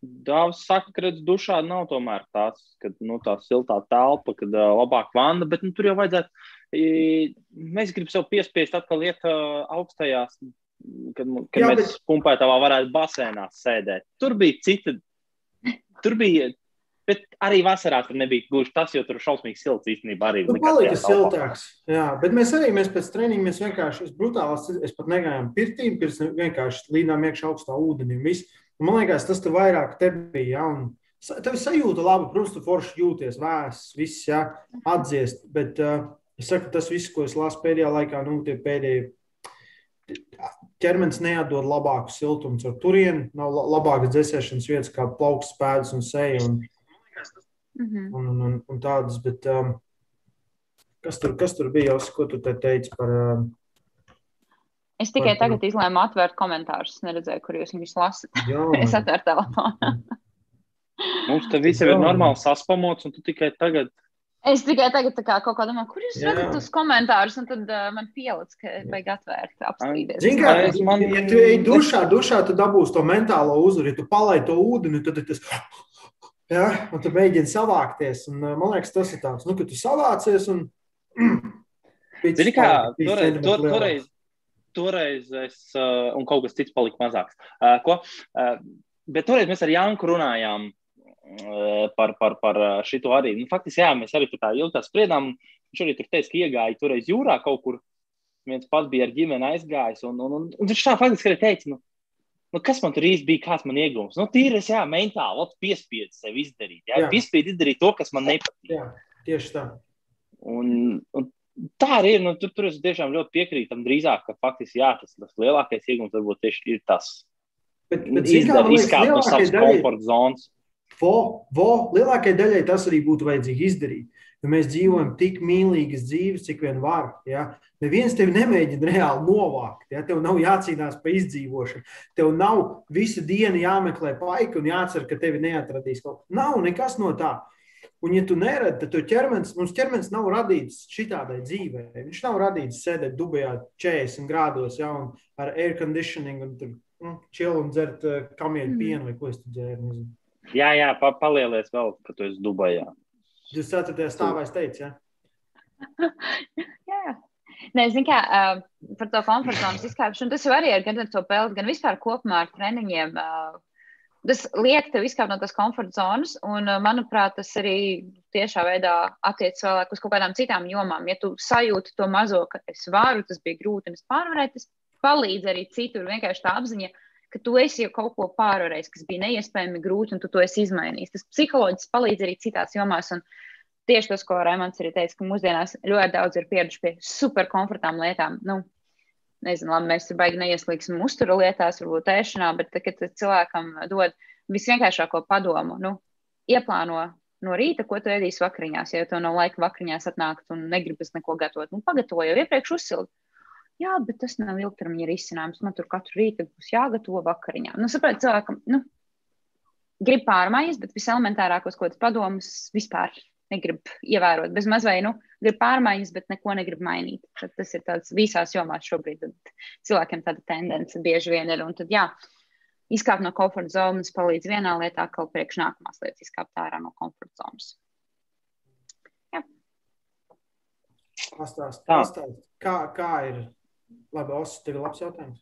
Dāvs saka, ka redz, dušā nav tomēr tāds, kad nu, tā siltā telpa, kad uh, labāk vanda, bet nu, tur jau vajadzētu, mēs gribam sev piespiest atkal iet uh, augstajās, kad, kad Jā, mēs bet... pumpētavā varētu basēnā sēdēt. Tur bija cita, tur bija Bet arī vasarā tur nebija gluži tas, jo tur šausmīgi silts īstenībā arī bija. Nu, palika siltāks. Jā, bet mēs arī mēs pēc treniņa mēs vienkārši, es brutāls, es pat negājām pirtīm, pirms vienkārši līdām iekšā augstā ūdenī. Man liekas, tas tur vairāk te bija. Ja, un, Tev sajūta labi, protams, tu forši jūties vēss, viss, jā, atdziest. Bet uh, es saku, tas viss, ko es lasu pēdējā laikā, nu, tie pēdējie ķermenis neatdod labāku siltumu. Ar turieni nav labākas dzēsēšanas vietas kā plauks, pēdas un seja. Un, -hmm. un, un, un, un tādas, bet um, kas, tur, kas tur bija? Jos, ko tu te teici par? Um, es tikai par, tagad izlēmu atvērt komentārus. Es neredzēju, kur jūs viņus lasat. [LAUGHS] es atvēru telefonu. Mums te viss ir normāli saspamots, un tu tikai tagad. Es tikai tagad kā, kaut kā domāju, kur jūs redzat tos komentārus, un tad uh, man pielic, ka vajag atvērt, apstrīdēt. Zini, kā, man... ja tu ej dušā, dušā, tu dabūsi to mentālo uzvaru, ja tu palaidi to ūdeni, tad tas Ja, un tu mēģini savākties. Un, man liekas, tas ir tāds, nu, ka tu savācies un. Zini, kā toreiz, tur, toreiz, toreiz es, uh, un kaut kas cits palika mazāks. Uh, ko, uh, bet toreiz mēs ar Janku runājām par, par, par uh, šito arī. Nu, faktiski, jā, mēs arī tur tā ilgi spriedām. Viņš arī tur teica, ka iegāja toreiz jūrā kaut kur. Viens pats bija ar ģimeni aizgājis. Un, un, un, un viņš tā faktiski arī teica, nu, nu, kas man tur īsti bija, kāds man iegūms. Nu, tīri es jā, mentāli piespiedu sev izdarīt. Jā, jā. piespiedu izdarīt to, kas man nepatīk. Jā, tieši tā. Un, un tā arī ir. Nu, tur, tur es tiešām ļoti piekrītu tam drīzāk, ka faktiski jā, tas, tas lielākais iegūms varbūt tieši ir tas. Bet, bet izdar, izkāpt no savas komforta zonas. Vo, vo, lielākajai daļai tas arī būtu vajadzīgi izdarīt. Jo mēs dzīvojam tik mīlīgas dzīves, cik vien var. Ja? Neviens tevi nemēģina reāli novākt. Ja? Tev nav jācīnās par izdzīvošanu. Tev nav visu dienu jāmeklē paika un jācer, ka tevi neatradīs kaut kas. Nav nekas no tā. Un, ja tu neredzi, tad ķermenis, mums ķermenis nav radīts šitādai dzīvē. Viņš nav radīts sēdēt dubajā 40 grādos, ja, un ar air conditioning, un tur nu, chill un dzert uh, kamieļu Mhm. pienu vai ko es tur dzēru. nezinu. Jā, jā, pa, palielies vēl, ka tu esi Dubajā. 24. stāvā es teicu, ja. [LAUGHS] Jā. Nē, zinu, kā uh, par to komforta zonas izkāpšanu. Tas jau arī ir gan ar to peldu, gan vispār kopumā ar treniņiem. Uh, tas liek tev izkāpt no tās komforta zonas, un, manuprāt, tas arī tiešā veidā attiecas vēl uz kaut kādām citām jomām. Ja tu sajūti to mazo, ka es varu, tas bija grūti, un es pārvarēju, tas palīdz arī citur. Vienkārši tā apziņa, ka tu esi jau kaut ko pārvarējis, kas bija neiespējami grūti, un tu to esi izmainījis. Tas psiholoģiski palīdz arī citās jomās. Tieši tas, ko Raimons arī teica, ka mūsdienās ļoti daudz ir pieraduši pie superkomfortām lietām. Nu, nezinu, labi, mēs baigi neieslīgsim uzturu lietās, varbūt ēšanā, bet tad, kad cilvēkam dod visvienkāršāko padomu, nu, ieplāno no rīta, ko tu ēdīsi vakariņās. Ja tev nav laika vakariņās atnākt un negribas neko gatavot, nu, pagatavo jau iepriekš uzsilt. Jā, bet tas nav ilgtermiņa risinājums. Man tur katru rītu būs jāgatavo vakariņā. Nu, saprāt, cilvēkam, nu, grib pārmaiņas, bet viselementārākos kaut kādus padomus vispār negrib ievērot. Bez maz vai nu grib pārmaiņas, bet neko negrib mainīt. Tad tas ir tāds visās jomās šobrīd. Cilvēkiem tāda tendence bieži vien ir. Un tad, jā, izkāpt no komforta zonas palīdz vienā lietā, kā priekš nākamās lietas izkāpt ārā no komforta zonas. Pastāst, Tā. pastāst, kā, kā ir. Labi, Osis, tev ir labs jautājums.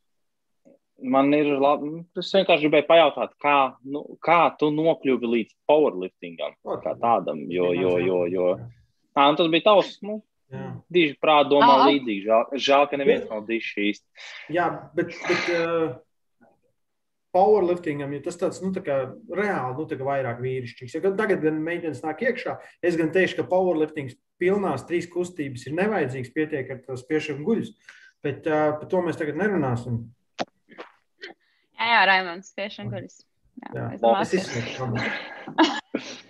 Man ir labi. Es vienkārši gribēju pajautāt, kā, nu, kā tu nokļuvi līdz powerliftingam, kā tādam. Jo, jo, jo, jo. Tā, un tas bija tavs, nu, Jā. diži prāti domā Ā. līdzīgi. Žēl, žēl ka neviens nav diši īsti. Jā, bet, bet uh, powerliftingam, ja tas tāds, nu, tā kā reāli, nu, tā kā vairāk vīrišķīgs. Ja gan tagad gan meitenes nāk iekšā, es gan teikšu, ka powerliftings pilnās trīs kustības ir nevajadzīgs, pietiek ar tos piešiem guļus. Bet uh, par to mēs tagad nerunāsim. Jā, jā Raimons, tiešām guļus. Jā, es domāju, izsmeļu. [LAUGHS]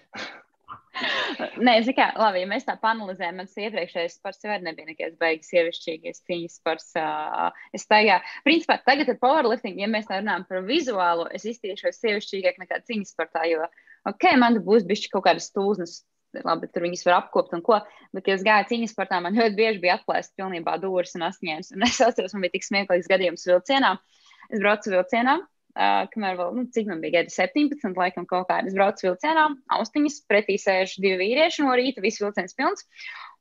Nē, zinu, kā, labi, ja mēs tā panelizējam, mans iepriekšējais sports jau nebija nekāds beigas sievišķīgais cīņas sports. Uh, es tagad, principā, tagad ar powerlifting, ja mēs runājam par vizuālo, es iztiešos sievišķīgāk nekā cīņas sportā, jo, ok, man būs bišķi kaut kādas stūznes, labi, tur viņas var apkopt un ko, bet, ja es gāju cīņas sportā, man ļoti bieži bija atklāsts pilnībā dūris un asņēns, un es atceros, man bija tik smieklīgs gadījums vilcienā. Es braucu vilcienā, Uh, kamēr vēl, nu, cik man bija gadi 17, laikam, kaut kādā. Es braucu vilcienā, austiņas, pretī sēž divi vīrieši no rīta, viss vilciens pilns.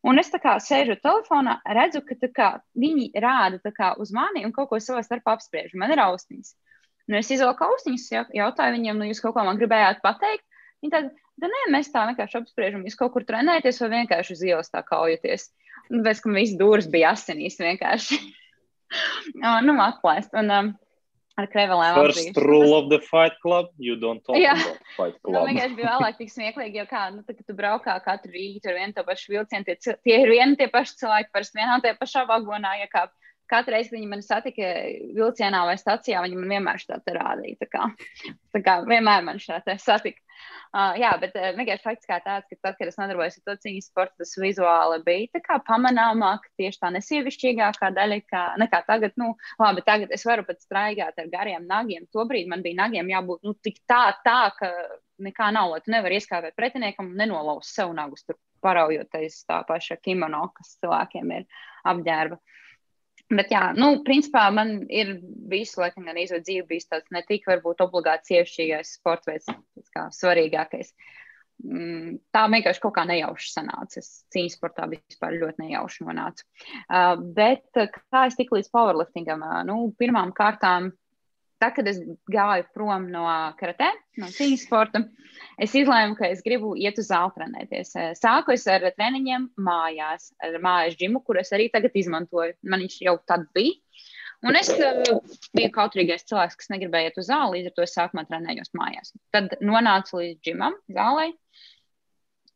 Un es tā kā sēžu telefonā, redzu, ka kā, viņi rāda kā uz mani un kaut ko savā starpā apspriež. Man ir austiņas. Nu, es izvelku austiņas, jau- jautāju viņiem, nu, jūs kaut ko man gribējāt pateikt. Viņi tad, da nē, mēs tā vienkārši apspriežam, jūs kaut kur trenējaties vai vienkārši uz ielas tā kaujaties. Un pēc tam viss dūrs bija asinīs vienkārši. [LAUGHS] nu, atklāst. Un, um, ar krevelēm First rule of the fight club, you don't talk Jā. about fight Nu, club. vienkārši bija vēlāk tik [LAUGHS] smieklīgi, jo kā, nu, tā, kad tu braukā katru rītu ar vienu to pašu vilcienu, tie, tie ir vieni tie paši cilvēki, parasti vienā tie pašā vagonā, ja kā katru reizi, kad viņi man satika vilcienā vai stacijā, viņi man vienmēr te rādīja, tā kā, tā kā vienmēr man te satika. Uh, jā, bet uh, vienkārši fakts kā tāds, ka tad, kad es nodarbojos ar to cīņas sportu, tas vizuāli bija kā pamanāmāk, tieši tā nesievišķīgākā daļa, kā, nekā tagad, nu, labi, tagad es varu pat straigāt ar gariem nagiem. Tobrīd man bija nagiem jābūt, nu, tik tā, tā, ka nekā nav, lai tu nevari ieskāpēt pretiniekam un nenolauzt sev nagus, tur paraujoties tā paša kimono, kas cilvēkiem ir apģērba. Bet, jā, nu, principā man ir visu laiku, gan izvēle dzīve bijis tāds ne tik varbūt obligāti ciešies sports veids, kā svarīgākais. Mm, Tā vienkārši kaut kā nejauši sanāca. Es cīņas sportā vispār ļoti nejauši nonācu. Uh, bet kā es tiku līdz powerliftingam? Uh, nu, pirmām kārtām, tad, kad es gāju prom no karatē, no cīņas sporta, es izlēmu, ka es gribu iet uz zāli trenēties. Uh, Sāku es ar treniņiem mājās, ar mājas džimu, kur es arī tagad izmantoju. Man viņš jau tad bija. Un es uh, biju kautrīgais cilvēks, kas negribēja iet uz zāli, līdz ar to es sākumā trenējos mājās. Tad nonācu līdz džimam, zālē.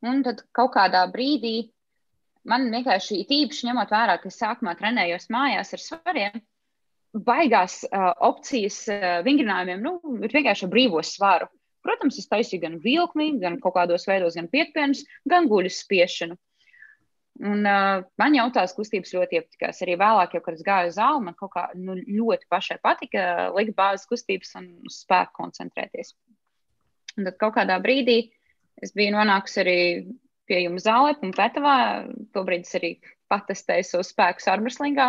Un tad kaut kādā brīdī man vienkārši īpaši ņemot vērā, ka es sākumā trenējos mājās ar svariem, baigās uh, opcijas uh, vingrinājumiem, nu, ir vienkārši brīvo svaru. Protams, es taisīju gan vilkli, gan kaut kādos veidos, gan piekpienus, gan guļus spiešanu. Un, uh, man jau tās kustības ļoti iepatikās. Arī vēlāk, jau, kad es gāju uz zāli, man kaut kā nu, ļoti pašai patika likt bāzes kustības un uz spēku koncentrēties. Un tad kaut kādā brīdī es biju nonākusi arī pie jums zālē, Pumpētavā. Tobrīd es arī patestēju savus spēkus armreslingā.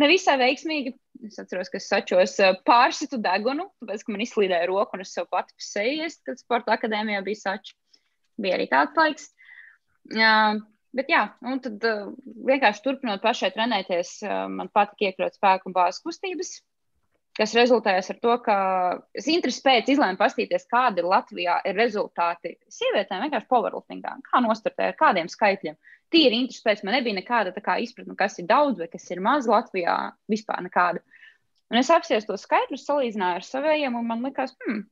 Nevisai veiksmīgi. Es atceros, ka es sačos pārsitu degunu, tāpēc, ka man izslīdēja roku un es sev pati pasējies, kad sporta akadēmijā bija saču. Bija arī tāds laiks. Uh, bet jā, un tad uh, vienkārši turpinot pašai trenēties, uh, man patika iekļaut spēku un bāzes kustības kas rezultējas ar to, ka es interesi pēc izlēmu pastīties, kādi Latvijā ir rezultāti sievietēm vienkārši powerliftingā, kā nostartē ar kādiem skaitļiem. Tīri interesi pēc man nebija nekāda izpratne, kas ir daudz vai kas ir maz Latvijā, vispār nekāda. Un es apsties tos skaitļus, salīdzināju ar saviem, un man likās, hmm,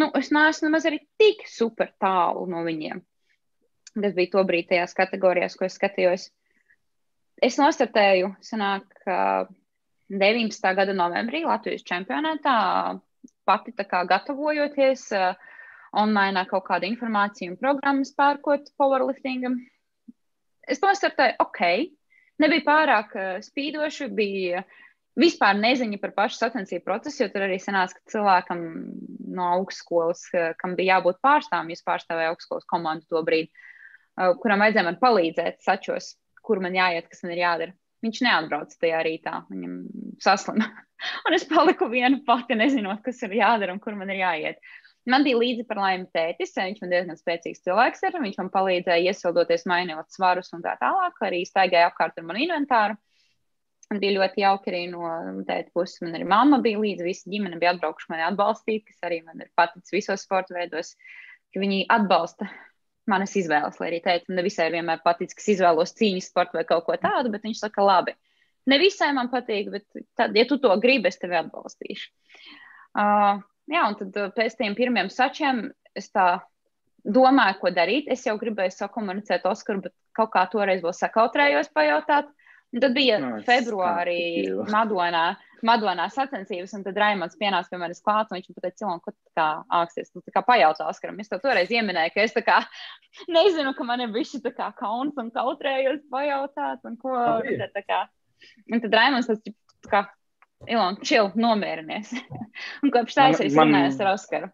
nu, es neesmu nemaz arī tik super tālu no viņiem. Tas bija to brīdi tajās kategorijās, ko es skatījos. Es nostartēju, sanāk, uh, 19. gada novembrī Latvijas čempionātā, pati gatavojoties uh, online kaut kādu informāciju un programmas pērkot powerliftingam. Es to startēju, ok, nebija pārāk uh, spīdoši, bija vispār neziņa par pašu sacensību procesu, jo tur arī sanāca, ka cilvēkam no augstskolas, uh, kam bija jābūt pārstāvam, jūs pārstāvēja augstskolas komandu to brīdi, kuram vajadzēja man palīdzēt sačos, kur man jāiet, kas man ir jādara. Viņš neatbrauca tajā rītā, viņam saslima. [LAUGHS] un es paliku viena pati, nezinot, kas ir jādara un kur man ir jāiet. Man bija līdzi par laimi tētis, viņš man diezgan spēcīgs cilvēks ir. Viņš man palīdzēja iesildoties, mainot svarus un tā tālāk, arī staigāja apkārt ar manu inventāru. Man bija ļoti jauki arī no tēta puses. Man arī mamma bija līdzi, visa ģimene bija atbraukuši mani atbalstīt, kas arī man ir paticis visos sporta veidos, ka viņi atbalsta manas izvēles, lai arī teicu, ne visai vienmēr patīk, ka izvēlos cīņas sportu vai kaut ko tādu, bet viņš saka, labi. Ne visai man patīk, bet tad, ja tu to gribi, es tevi atbalstīšu. Uh, jā, un tad uh, pēc tiem pirmiem sačiem es tā domāju, ko darīt. Es jau gribēju sakomunicēt Oskaru, bet kaut kā toreiz vēl sakautrējos pajautāt. Un tad bija no, februārī Madonā. Madonā sacensības, un tad Raimons pienāca pie manis klāt, un viņš man teica, Cilon, ko tu kā āksties, tu kā pajautā Oskaram. Es to toreiz ieminēju, ka es tā kā [LAUGHS] nezinu, ka man ir bišķi tā kā kauns un kautrējos pajautāt, un ko. Un tad, kā, un tad Raimons tas, tā kā, Ilon, čil, nomierinies. [LAUGHS] un kopš tā es arī man... runāju ar Oskaru.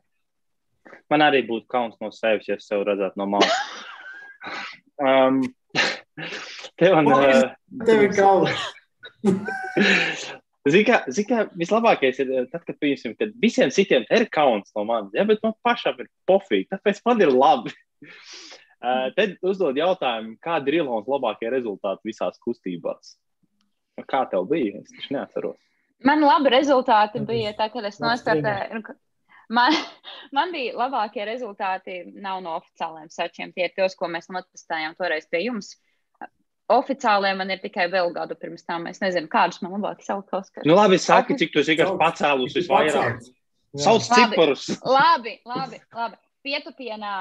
Man arī būtu kauns no sevis, ja es sev redzētu no malas. [LAUGHS] um, tev, un, uh, tev ir kauns. Zini, kā, zin, kā vislabākais ir eh, tad, kad, piemēram, kad visiem citiem ir kauns no manis, ja, bet man pašam ir pofīgi, tāpēc man ir labi. uh, [LAUGHS] tad uzdod jautājumu, kādi ir Ilons labākie rezultāti visās kustībās? Kā tev bija? Es taču neatceros. Man labi rezultāti bija tā, kad es nostartēju. Man, [LAUGHS] man bija labākie rezultāti, nav no oficiāliem sačiem. Tie ir tos, ko mēs notestējām toreiz pie jums. Uh, oficiālajā man ir tikai vēl gadu pirms tam. Es nezinu, kādus man labāk saukt. Oskar. Nu, labi, saki, cik tu esi vienkārši pacēlus visvairāk. Sauc ciparus. Labi, labi, labi. Pietupienā.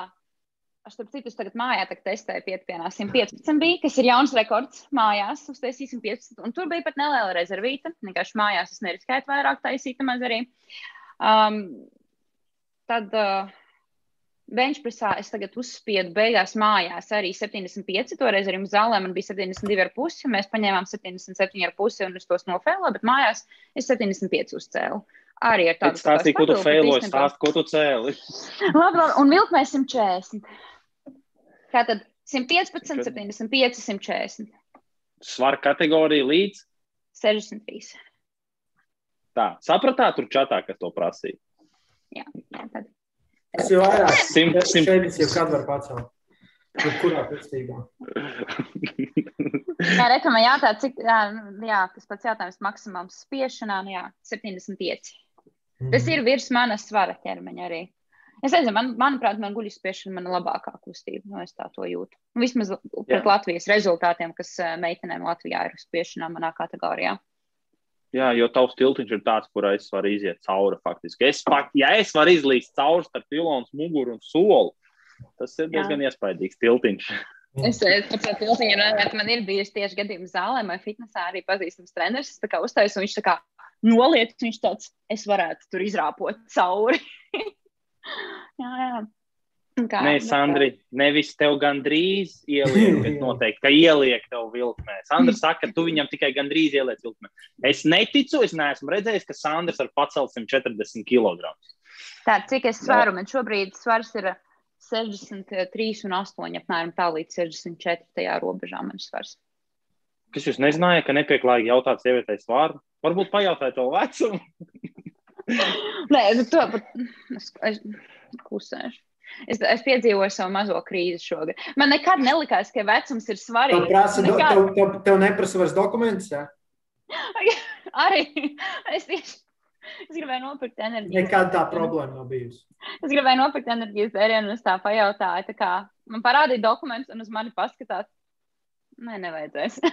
Es tam citu tagad mājā testēju, pietupienā 115 bija, kas ir jauns rekords mājās. Uztaisīsim 15, un tur bija pat neliela rezervīta. Vienkārši mājās es neriskēju vairāk taisīt, maz arī. Um, tad uh, Benchpressā es tagad uzspiedu beigās mājās arī 75. Toreiz arī zālē man bija 72,5. Mēs paņēmām 77,5 un es tos nofēloju, bet mājās es 75 uzcēlu. Arī ar tādu stāstu, ko tu fēloji, stāstu, ko tu cēli. [LAUGHS] labi, labi, un vilk mēs 140. Tātad 115, 75, 140. Svaru kategorija līdz 63. Tā, sapratāt, tur čatā, kas to prasīja. Jā, jā tad. Tas jau vairāk. Simt, simt. Šeit jau kādu var pacelt. Kurā kustībā? [LAUGHS] jā, reklama jātā, cik, jā, jā, tas pats jautājums maksimums spiešanā, nu jā, 75. Mm. Tas ir virs manas svara ķermeņa arī. Es nezinu, man, manuprāt, man guļus spiešana mana labākā kustība, no es tā to jūtu. Vismaz pret jā. Latvijas rezultātiem, kas eh, meitenēm Latvijā ir uz spiešanā manā kategorijā. Jā, jo tavs tiltiņš ir tāds, kurā es varu iziet cauri. Faktiski. Es, fakt, ja es varu izlīst cauri starp pilonu, muguru un soli, tas ir diezgan Jā. iespaidīgs tiltiņš. [LAUGHS] Es par to tiltiņu runāju, man ir bijusi tieši gadījumi zālē, vai fitnesā arī pazīstams treneris. Tā kā uztaisu, un viņš tā kā noliec, viņš tāds, es varētu tur izrāpot cauri. [LAUGHS] jā, jā. Kā, Nē, Sandri, nevis tev gandrīz ieliek, bet [LAUGHS] noteikti, ka ieliek tev vilkmē. Sandra [LAUGHS] saka, ka tu viņam tikai gandrīz ieliec vilkmē. Es neticu, es neesmu redzējis, ka Sandrs var pacelt 140 kg. Tā, cik es svaru, man šobrīd svars ir 63 un 8, apmēram tā līdz 64 tajā robežā man svars. Kas jūs nezinājāt, ka nepieklājīgi jautāt sievietei svārdu? Varbūt pajautājiet to vecumu. [LAUGHS] Nē, bet to pat es, es klusēšu. Es, es piedzīvoju savu mazo krīzi šogad. Man nekad nelikās, ka vecums ir svarīgs. Tev, prasa, Nekad. tev, tev, tev neprasa vairs dokumentus, jā? [LAUGHS] Arī es tieši. Es gribēju nopirkt enerģiju. Nekāda tā problēma nav bijusi. Es gribēju nopirkt enerģijas dzērienu, un es tā pajautāju, tā kā man parādīja dokumentus, un uz mani paskatās. Nē, nevajadzēs. [LAUGHS]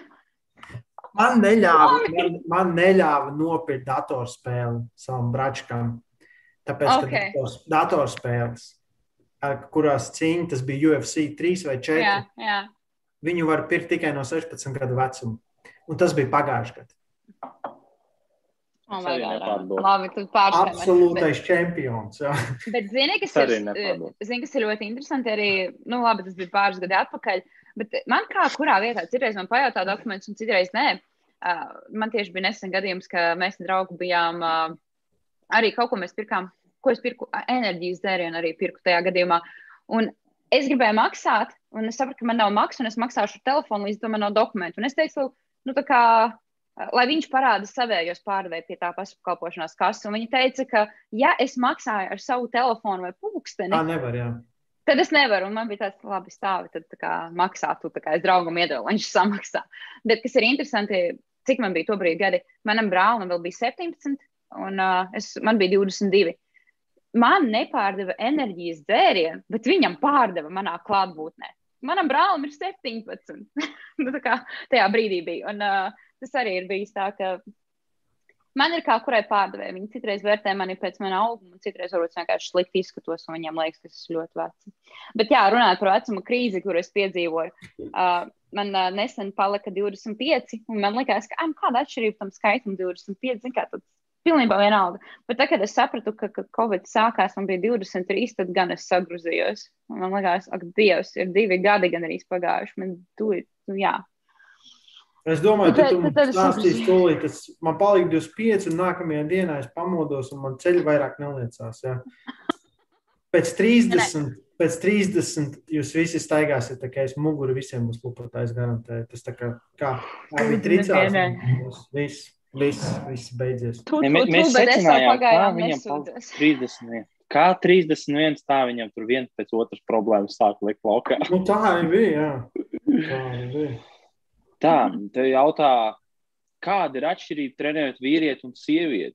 Man neļāva, man, man neļāva nopirkt datorspēli savam bračkam. Tāpēc, ka Ok. dators, datorspēles, kurās cīņa tas bija UFC 3 vai 4, jā, jā. viņu var pirkt tikai no 16 gadu vecuma. Un tas bija pagājušajā gadā. Oh. Labi, tu pārspēj. mani. Absolūtais čempions. jā. [LAUGHS] Bet, zini, kas ir, nepārdodu. zini, kas ir ļoti interesanti, arī, nu, labi, tas bija pāris gadi atpakaļ, bet man kā kurā vietā, citreiz man pajautā dokumentus, un citreiz nē. Uh, man tieši bija nesen gadījums, ka mēs ar draugu bijām uh, arī kaut ko mēs pirkām, ko es pirku, enerģijas dzērienu arī pirku tajā gadījumā. Un es gribēju maksāt, un es sapratu, ka man nav maksas, un es maksāšu telefonu, līdz tam man nav dokumentu. Un es teicu, nu, tā kā, lai viņš parāda savējos pārdevēju pie tā pašapkalpošanās kases. Un viņi teica, ka, ja es maksāju ar savu telefonu vai pulksteni, Tā nevar. Jā. tad es nevaru. Un man bija tāds, labi, stāvi, tad tā kā maksā, tu tā kā es draugam iedevu, lai viņš [LAUGHS] samaksā. Bet kas ir interesanti, cik man bija tobrīd gadi, manam brālim vēl bija 17, un uh, es, man bija 22. Man nepārdeva enerģijas dzērienu, bet viņam pārdeva manā klātbūtnē. Manam brālim ir 17. [LAUGHS] nu, tā kā tajā brīdī bija. Un, uh, tas arī ir bijis tā, ka man ir kā kurai pārdevēja. Viņi citreiz vērtē mani pēc mana auguma, citreiz varbūt vienkārši slikti izskatos, un viņiem liekas, ka es esmu ļoti vecs. Bet, jā, runājot par vecuma krīzi, kur es piedzīvoju, uh, man uh, nesen palika 25, un man liekas, ka ah, kāda atšķirība tam skaitam 25. zini Kā, tas pilnībā vienalga. Bet tad, kad es sapratu, ka, ka Covid sākās, man bija 23, tad gan es sagruzījos. Un Man liekas, ak, Dievs, ir divi gadi gan arī pagājuši. Man tu, tu, jā. Es domāju, ka tu es stāstīsi tūlīt, tas man palika 25, un nākamajā dienā es pamodos, un man ceļi vairāk neliecās. Jā. Pēc 30, pēc 30 jūs visi staigāsiet, tā kā es muguru visiem būs lupatājs garantēju. Tas tā kā, kā, kā bija tricās. Viss, viss, viss beidzies. Tu, tu, tu, mēs secinājām, kā viņam nesūdzos. 31. Kā 31, tā viņam tur viens pēc otras problēmas sāk likt laukā. Nu, tā arī bija. Jā. [LAUGHS] Tā arī bija. Tā, te jautā, kāda ir atšķirība trenējot vīrieti un sievieti?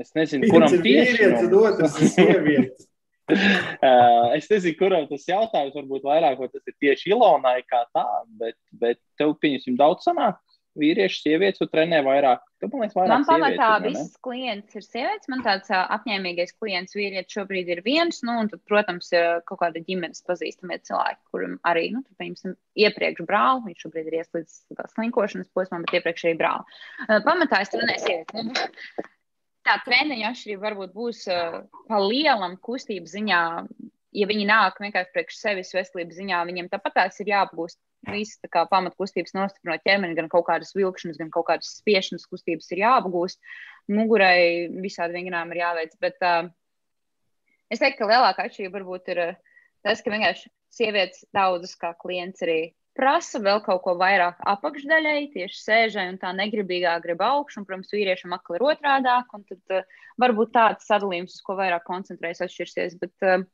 Es nezinu, kuram tieši vīrietis, un otrs ir sieviete. Uh, [LAUGHS] es nezinu, kuram tas jautājums varbūt vairāk, vai tas ir tieši Ilonai kā tā, bet, bet tev, pieņemsim, daudz sanāk. Vīrieši, sievietes, tu trenē vairāk. Tev, man liekas, vairāk Man pamatā viss klients ir sievietes. Man tāds apņēmīgais klients vīrietis šobrīd ir viens. Nu, un tad, protams, ir kaut kāda ģimenes pazīstamie cilvēki, kuriem arī, nu, tur, piemēram, iepriekš brāli. Viņš šobrīd ir ieslīdis slinkošanas posmā, bet iepriekš arī brāli. Pamatā es trenēju sievietes. Tā treniņa atšķirība varbūt būs uh, pa lielam kustības ziņā. Ja viņi nāk vienkārši priekš sevis veselības ziņā, viņiem tāpat tās ir jāapgūst visas pamatkustības nostiprinot ķermeni, gan kaut kādas vilkšanas, gan kaut kādas spiešanas kustības ir jāapgūst. Mugurai visādi vingrinājumi ir jāveic. Bet uh, es teiktu, ka lielākā atšķirība varbūt ir tas, ka vienkārši sievietes daudzas kā klients arī prasa vēl kaut ko vairāk apakšdaļai, tieši sēžai un tā negribīgā grib augšu. Un, protams, vīriešam akli ir otrādāk, un tad uh, varbūt tāds sadalījums, uz ko vairāk koncentrējas, atšķirsies. Bet, uh,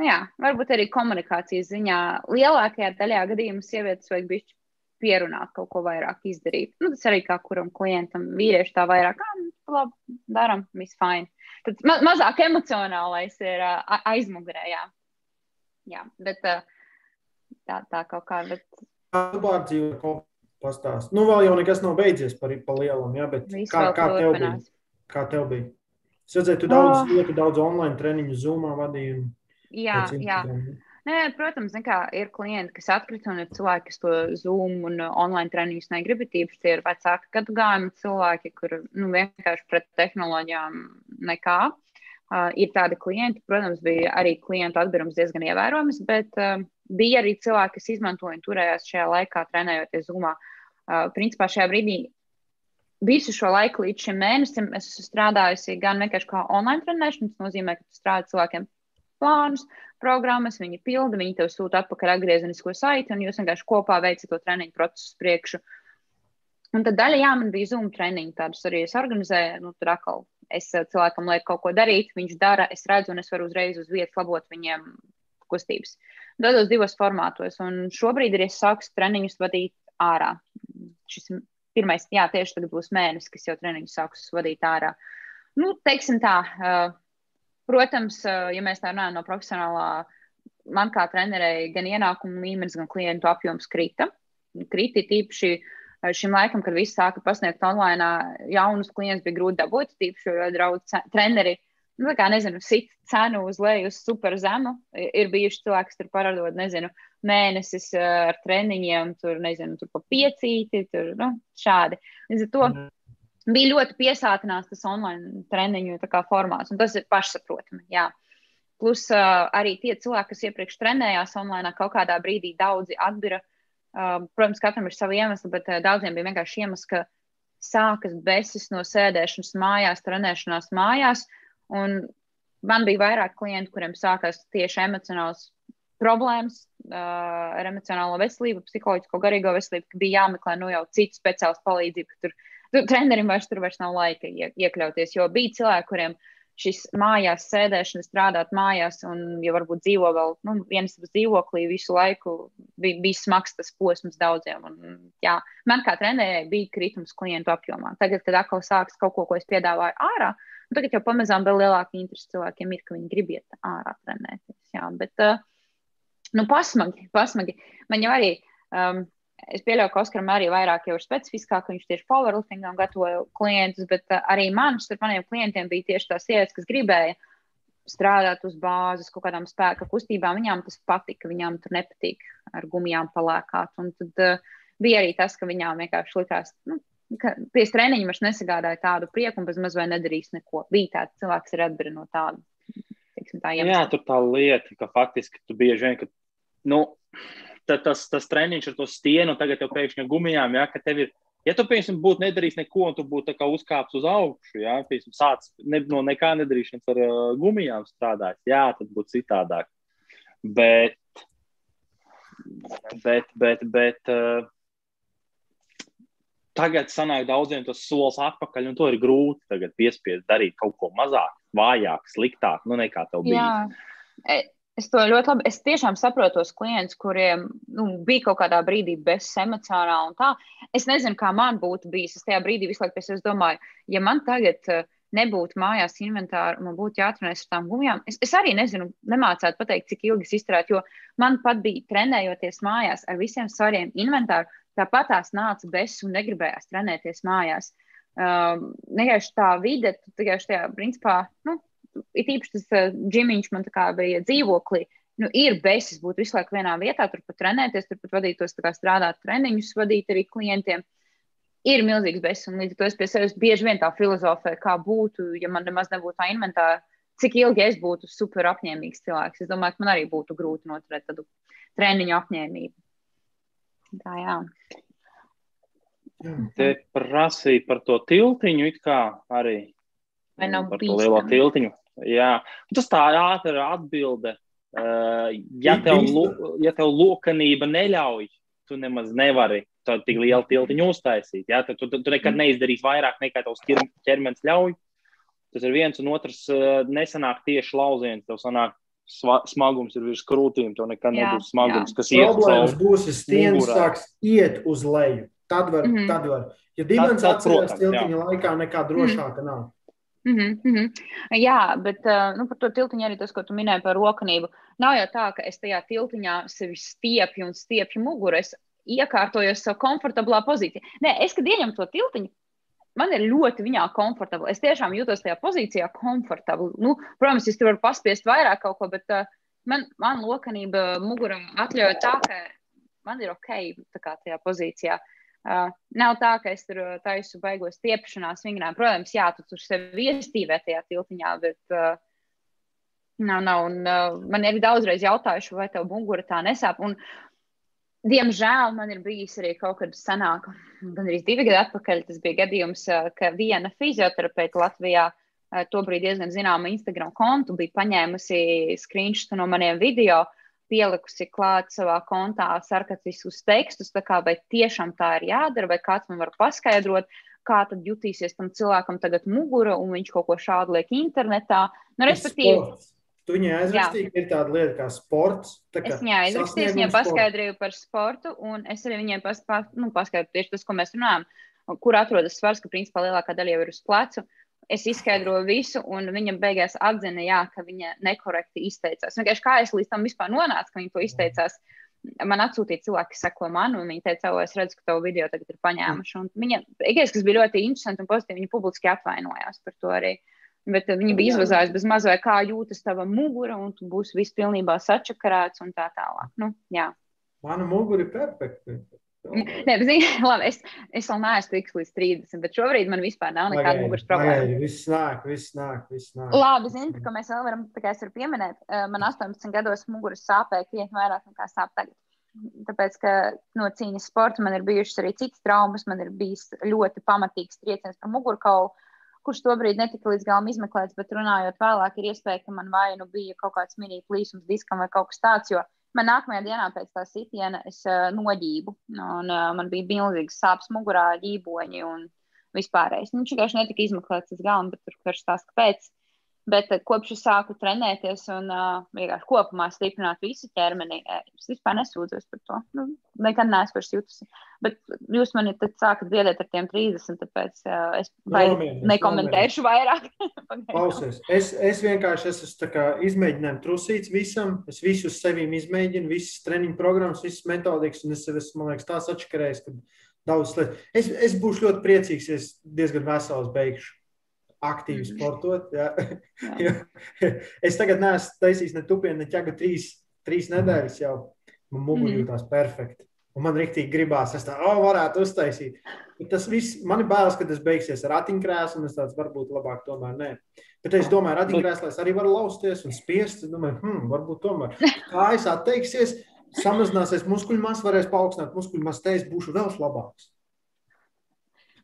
Nu jā, varbūt arī komunikācijas ziņā lielākajā daļā gadījumā sievietes vajag bišķi pierunāt, kaut ko vairāk izdarīt. Nu, tas arī kā kuram klientam, vīrieši tā vairāk, kā labi, darām, viss fine. Tad ma mazāk emocionālais ir uh, aizmugurē, jā. jā. Bet uh, tā, tā kaut kā, bet Kādu pārdzīvoju, ko pastāst? Nu, vēl jau nekas nav beidzies par, par lielam, jā, bet viss kā, kā tev bija? Kā tev bija? Es redzēju, tu daudz, Ah. ļoti daudz online treniņu, Zoomā vadīji. un Jā, jā. Nē, protams, kā, ir klienti, kas atkrita, un ir cilvēki, kas to Zoom un uh, online treniņus negrib. Tīpaši tie ir vecāki gadu gājumi cilvēki, kur nu, vienkārši pret tehnoloģijām nekā. Uh, ir tādi klienti, protams, bija arī klientu atbīrums diezgan ievērojams, bet uh, bija arī cilvēki, kas izmantoja un turējās šajā laikā, trenējoties Zoomā. Uh, principā šajā brīdī visu šo laiku līdz šim mēnesim es esmu strādājusi gan vienkārši kā online trenēšana, tas nozīmē, ka tu strādā cilvēkiem plānus, programmas, viņi pilda, viņi tev sūta atpakaļ atgriezenisko saiti, un jūs vienkārši kopā veicat to treniņu procesu priekšu. Un tad daļa, jā, man bija Zoom treniņi, tādus arī es organizēju. Nu, tur atkal es cilvēkam lieku kaut ko darīt, viņš dara, es redzu, un es varu uzreiz uz vietas labot viņiem kustības. Dados divos formātos, un šobrīd ir sāks treniņus vadīt ārā. Šis pirmais, jā, tieši tagad būs mēnesis, kas jau treniņus sāks vadīt ārā. Nu, teiksim tā, protams, ja mēs tā runājam no profesionālā, man kā trenerei gan ienākumu līmenis, gan klientu apjoms krita. Krita tīpaši šim laikam, kad viss sāka pasniegt online, jaunus klientus bija grūti dabūt, tīpaši, jo draudz treneri nu, kā, nezinu, sit cenu uz leju uz super zemu. Ir bijuši cilvēki, kas tur parādot, nezinu, mēnesis ar treniņiem, tur, nezinu, tur pa piecīti, tur, nu, šādi. Līdz ar to mm. Bija ļoti piesātināts tas online treniņu formāts, un tas ir pašsaprotami, jā. Plus uh, arī tie cilvēki, kas iepriekš trenējās online, kaut kādā brīdī daudzi atbira. Uh, protams, katram ir savi iemesli, bet uh, daudziem bija vienkārši iemesls, ka sākas besis no sēdēšanas mājās, trenēšanās mājās, Un man bija vairāk klientu, kuriem sākās tieši emocionāls problēmas uh, ar emocionālo veselību, psiholoģisko, garīgo veselību, ka bija jāmeklē nu, jau citu speciālistu palīdzību. Tur, tur trenerim vairs tur vairs nav laika iekļauties, jo bija cilvēki, kuriem šis mājās sēdēšana, strādāt mājās, un ja varbūt dzīvo vēl nu, vienas dzīvoklī visu laiku, bija, bija smags tas posms daudziem. Un, jā, man kā trenerei bija kritums klientu apjomā. Tagad, kad atkal sāks kaut ko, ko es piedāvāju ārā, tagad jau pamazām vēl lielāka interese cilvēkiem ir, ka viņi grib iet ārā trenēties. Jā, bet, uh, nu, pasmagi, pasmagi. Man jau arī, um, es pieļauju, ka Oskaram arī vairāk jau ir specifiskāk, ka viņš tieši powerliftingam gatavoja klientus, bet uh, arī man, starp maniem klientiem bija tieši tās sievietes, kas gribēja strādāt uz bāzes, kaut kādām spēka kustībām. Viņām tas patika, viņām tur nepatīk ar gumijām palēkāt. Un tad uh, bija arī tas, ka viņām vienkārši likās, nu, ka tieši treniņi vairs nesagādāja tādu prieku un bez maz vai nedarīs neko. Bija tāds cilvēks, ir atbira no tāda. Teiksim, tā iemesla. Jā, tur tā lieta, ka faktiski tu bieži vien, ka, nu, tas, tas treniņš ar to stienu, tagad jau pēkšņi gumijām, ja, ka tev ir, ja tu, piemēram, būtu nedarījis neko, un tu būtu uzkāpis uz augšu, ja, piemēram, sāc ne, no nekā nedarīšanas ar uh, gumijām strādājis, jā, tad būtu citādāk. Bet, bet, bet, bet uh, tagad sanāk daudziem tas solis atpakaļ, un to ir grūti tagad piespiest darīt kaut ko mazāk, vājāk, sliktāk, nu nekā tev bija. Jā. Es to ļoti labi. Es tiešām saprotu tos klientus, kuriem nu, bija kaut kādā brīdī bez emocionāla un tā. Es nezinu, kā man būtu bijis. Es tajā brīdī visu laiku es domāju, ja man tagad e, nebūtu mājās inventāra, man būtu jātrenēs ar tām gumijām. Es, es arī nezinu, nemācētu pateikt, cik ilgi es izturētu, jo man pat bija trenējoties mājās ar visiem svariem inventāru. Tāpat tās nāca besis un negribējās trenēties mājās. Um, vienkārši tā vide, tikai šajā principā, nu, ir īpaši tas uh, džimiņš man tā kā bija dzīvoklī. Nu, ir besis būt visu laiku vienā vietā, turpat trenēties, turpat vadīt tos strādāt treniņus, vadīt arī klientiem. Ir milzīgs besis, un līdz ar to es pie sevis bieži vien tā filozofēju, kā būtu, ja man nemaz nebūtu tā inventāra, cik ilgi es būtu super apņēmīgs cilvēks. Es domāju, ka man arī būtu grūti noturēt tādu treniņu apņēmību. Tā jā. Te prasīja par to tiltiņu, it kā arī. Vai nav par to lielo tiltiņu? Jā, tas tā ātra atbilde. Uh, ja, tev, ja tev lokanība neļauj, tu nemaz nevari tādu tik lielu tiltiņu uztaisīt. Ja? Tu, tu, tu nekad neizdarīsi vairāk nekā tavs ķermenis ļauj. Tas ir viens un otrs uh, nesanāk tieši lauciens. Tev sanāk smagums ir virs krūtīm, to nekad jā, nebūs smagums, jā. kas iet uz leju. būs, ja stieņas sāks iet uz leju. Tad var, mm -hmm. tad var. Ja dimensijas atceras tiltiņa laikā nekā drošāka mm -hmm. nav. Mm -hmm. Jā, bet uh, nu, par to tiltiņu arī tas, ko tu minēji par rokanību. Nav jau tā, ka es tajā tiltiņā sevi stiepju un stiepju muguru. Es iekārtojos savu komfortablā pozīcijā. Nē, es, kad ieņemu to tiltiņu, man ir ļoti viņā komfortabli. Es tiešām jūtos tajā pozīcijā komfortabli. Nu, protams, es tur varu paspiest vairāk kaut ko, bet uh, man, man lokanība mugurā atļauj tā, ka man ir ok tajā pozīcijā. Uh, nav tā, ka es tur taisu baigos stiepšanās vingrām. Protams, jā, tu tur sevi iestīvē tajā tiltiņā, bet uh, nav, nav. Un, uh, man ir daudzreiz jautājuši, vai tev mugura tā nesāp. Un, Diemžēl man ir bijis arī kaut kad senāk, gan arī divi gadi atpakaļ. Tas bija gadījums, ka viena fizioterapeita Latvijā tobrīd diezgan zināma Instagram kontu, bija paņēmusi screenshot no maniem video, pielikusi klāt savā kontā sarkaciskus tekstus, kā vai tiešām tā ir jādara, vai kāds man var paskaidrot, kā tad jutīsies tam cilvēkam tagad mugura, un viņš kaut ko šādu liek internetā. Nu, respektīvi. Tu viņai aizrakstīji, ka ir tāda lieta kā sports. Tā kā Es viņai aizrakstīju, viņai paskaidroju par sportu, un es arī viņai pas, pas, nu, paskaidroju tieši tas, ko mēs runājam, kur atrodas svars, ka principā lielākā daļa jau ir uz plecu. Es izskaidroju visu, un viņa beigās atzina, jā, ka viņa nekorekti izteicās. Vienkārši kā es līdz tam vispār nonācu, ka viņa to izteicās. Man atsūtīja cilvēki, kas seko man, un viņi teica, o, es redzu, ka tavu video tagad ir paņēmuši. Un viņa, beigās, kas bija ļoti interesanti un pozitīvi, viņa publiski atvainojās par to arī. Bet viņa bija izvazājusi bez maz vai kā jūtas tava mugura, un tu būsi viss pilnībā sačakarēts un tā tālāk. Nu, jā. Mana mugura ir perfekta. Nē, zini, [LAUGHS] labi, es, es vēl neesmu tiks līdz 30, bet šobrīd man vispār nav nekāda muguras problēma. Viss nāk, viss nāk, viss nāk. Labi, zini, ka mēs vēl varam, tā kā es varu pieminēt, man 18 gados muguras sāpēja krietni vairāk nekā sāp tagad. Tāpēc, ka no cīņas sporta man ir bijušas arī citas traumas, man ir bijis ļoti pamatīgs trieciens par mugurkaulu, kurš tobrīd netika līdz galam izmeklēts, bet runājot vēlāk, ir iespēja, ka man vai nu bija kaut kāds mini plīsums diskam vai kaut kas tāds, jo man nākamajā dienā pēc tā sitiena es uh, noģību, un uh, man bija milzīgas sāpes mugurā, ģīboņi un vispārējais. Nu, Viņš vienkārši netika izmeklēts līdz galam, bet tur karš tās kāpēc. Bet uh, kopš es sāku trenēties un uh, vienkārši kopumā stiprināt visu ķermeni, eh, es vispār nesūdzos par to. Nu, nekad neesmu vairs jutusi. Bet jūs mani tad sākat dziedāt ar tiem 30, tāpēc uh, es Nomierinies, nekomentēšu vairāk. [LAUGHS] Klausies, es, es vienkārši esmu tā kā izmēģinājums trusīts visam. Es visu uz sevi izmēģinu, visas treniņu programmas, visas metodikas, un es sev esmu, man liekas, tās atšķirējis, ka daudz lietas. Es, es būšu ļoti priecīgs, ja es diezgan vesels beigšu aktīvi Mhm. sportot. Jā. Jo [LAUGHS] es tagad neesmu taisījis ne tupienu, ne ķēgu trīs, trīs nedēļas jau. Man mugura Mhm. jūtās perfekti. Un man rīktīgi gribās, es tādu oh, varētu uztaisīt. Bet tas viss, man ir bailes, ka tas beigsies ar ratiņkrēslu, un es tāds varbūt labāk tomēr nē. Bet es domāju, ratiņkrēslā es arī varu lausties un spiest. Es domāju, hmm, varbūt tomēr [LAUGHS] kājas atteiksies, samazināsies muskuļu masa, varēs paaugstināt muskuļu masu, te es būšu vēl labāks.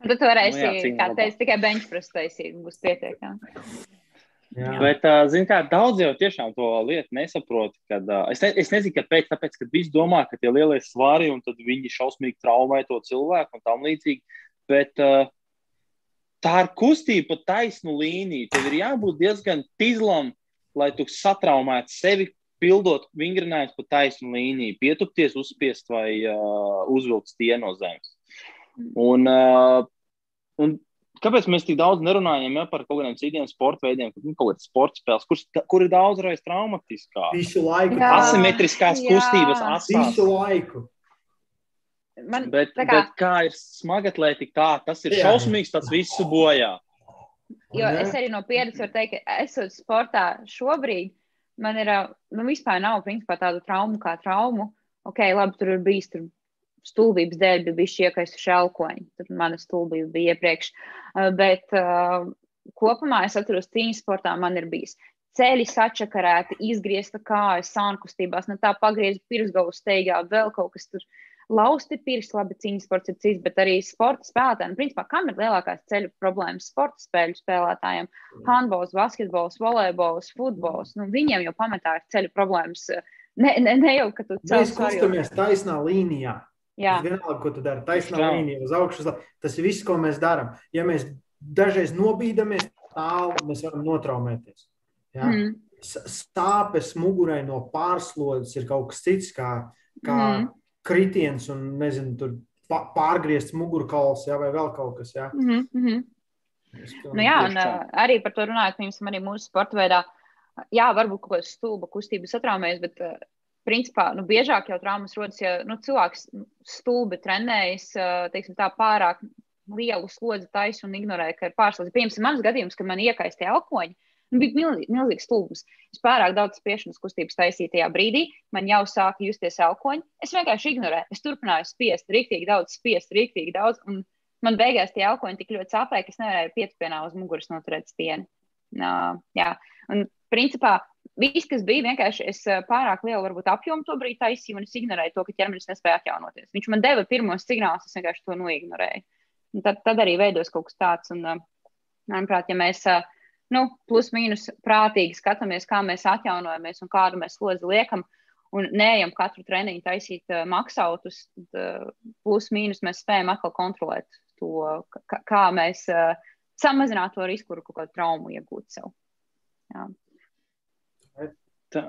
Un tad varēsi, Nu jā, kā teicu, tikai benchpress taisīt, būs pietiekami. Jā. Bet, zināmā mērā, daudz jau tiešām to lietu nesaprot. Kad, uh, es, ne, es nezinu, kāpēc, tāpēc, ka visi domā, ka tie lielie svari un tad viņi šausmīgi traumē to cilvēku un tam līdzīgi. Bet uh, tā ir kustība pa taisnu līniju. Tev ir jābūt diezgan tizlam, lai tu satraumētu sevi, pildot vingrinājumus pa taisnu līniju, pietupties, uzspiest vai uh, uzvilkt stienu no zemes. Un, uh, un kāpēc mēs tik daudz nerunājam ja, par kaut kādiem citiem sporta veidiem, nu, kaut kādas sporta spēles, kur, kur ir daudzreiz traumatiskāk? Visu laiku. Jā. Asimetriskās jā. kustības asās. Visu laiku. Man, Bet, kā, bet kā ir smagatlētīgi, tā tas ir Jā. šausmīgs, tas visu bojā. Jo es arī no pieredzes varu teikt, ka esot sportā šobrīd, man ir, ā, nu, vispār nav, principā, tādu traumu kā traumu. Ok, labi, tur ir bijis tur stulbības dēļ, bija bijis iekaistuši elkoņi. Tur mana stulbība bija iepriekš. Ā, Bet uh, kopumā es atceros, cīņas sportā man ir bijis. Ceļi sačakarēti, izgriezta kāja, sānkustībās, ne tā pagriezta pirksgalu steigā, vēl kaut kas tur. Lausti pirksti, labi, cīņas sports ir cits, bet arī sporta spēlētājiem. Principā, kam ir lielākās ceļu problēmas sporta spēļu spēlētājiem? Handbols, basketbols, volejbols, futbols. Nu, viņiem jau pamatā ir ceļu problēmas. Ne, ne, ne jau, ka tu Mēs cels svaru. kustamies taisnā līnijā. Jā, vienalga, ko tu dari. Taisnā līnija, uz augšu. Tas ir viss, ko mēs darām. Ja mēs dažreiz nobīdamies tālu, mēs varam notraumēties. Jā. mm. Sāpes mugurai no pārslodzes ir kaut kas cits, kā, kā Mhm. kritiens un nezinu, pārgriezts mugurkauls jā, vai vēl kaut kas. Jā. Mm -hmm. Nu, jā, un tā. arī par to runājot, piemēram, arī mūsu sporta veidā. Jā, varbūt kaut kāda stulba kustība satraumējas, bet principā nu, biežāk jau traumas rodas, ja nu, cilvēks stulbi trenējas, teiksim, tā pārāk lielu slodzi taisa un ignorē, ka ir pārslodzi. Piemēram, mans gadījums, kad man iekaistīja elkoņi. Nu, bija milzīgi, milzīgs stulbs. Es pārāk daudz spiešanas kustības taisīju tajā brīdī. Man jau sāka justies elkoņi. Es vienkārši ignorēju. Es turpināju spiest, rīktīgi daudz, spiest, rīktīgi daudz. Un man beigās tie elkoņi tik ļoti sāpēja, ka es nevarēju pietupienā uz muguras noturēt stieni. Uh, jā, un principā viss, kas bija, vienkārši es ā, pārāk lielu varbūt, apjomu to brīdi taisīju, un es ignorēju to, ka ķermenis nespēja atjaunoties. Viņš man deva pirmos signālus, es vienkārši to noignorēju. Un tad, tad arī veidos kaut kas tāds. Un, ā, manuprāt, ja mēs ā, nu, plus mīnus prātīgi skatāmies, kā mēs atjaunojamies un kādu mēs slodzi liekam. Un neejam katru treniņu taisīt maksautus, tad plus mīnus mēs spējam atkal kontrolēt to, kā, mēs samazināt to risku, kaut kādu traumu iegūt sev. Jā. Tā,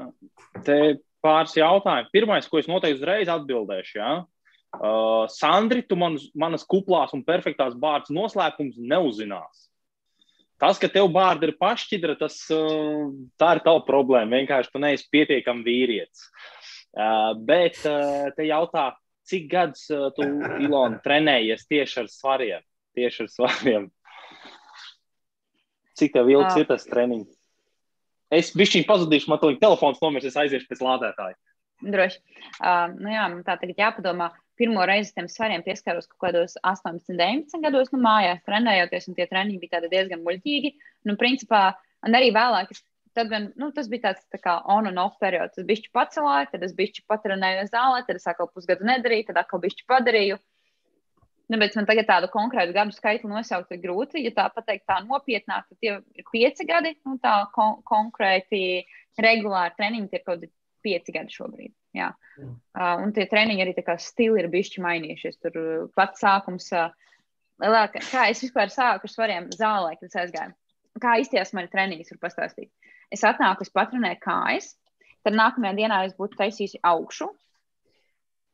te pāris jautājumi. Pirmais, ko es noteikti uzreiz atbildēšu, jā. Uh, Sandri, tu man, manas kuplās un perfektās bārdas noslēpums neuzzinās. Tas, ka tev bārda ir pašķidra, tas uh, tā ir tava problēma. Vienkārši tu neesi pietiekami vīrietis. Uh, bet uh, te jautā, cik gadus uh, tu, Ilona, trenējies tieši ar svariem? Tieši ar svariem. Cik tev ilgs ir tas treniņš? Es bišķiņ pazudīšu, man liekas, telefons nomirs, es aiziešu pēc lādētāja. Droši. Uh, nu jā, tā tagad jāpadomā. Pirmo reizi tam svariem pieskaros kaut kādos 18, 19 gados, nu, mājās trenējoties, un tie treniņi bija diezgan muļķīgi. Nu, principā, un arī vēlāk, tad gan, nu, tas bija tāds tā kā on and off periods. Es bišķi pacelāju, tad es bišķi patrenēju zālē, tad es atkal pusgadu nedarīju, tad atkal bišķi padarīju. Nu, bet man tagad tādu konkrētu gadu skaitu nosaukt ir grūti. Ja tā pateikt, tā nopietnāk, tad tie ir pieci gadi. Nu, tā kon konkrēti regulāri treniņi ir kaut kādi pieci gadi šobrīd. Jā. Mm. Uh, un tie treniņi arī stili ir bijuši mainījušies. Tur pats sākums, uh, lielāka, kā es vispār sāku ar svariem zālē, kad es aizgāju. Kā izties mani treniņi, var pastāstīt. Es atnāku, es patrenēju kājas, tad nākamajā dienā es būtu taisījusi augšu,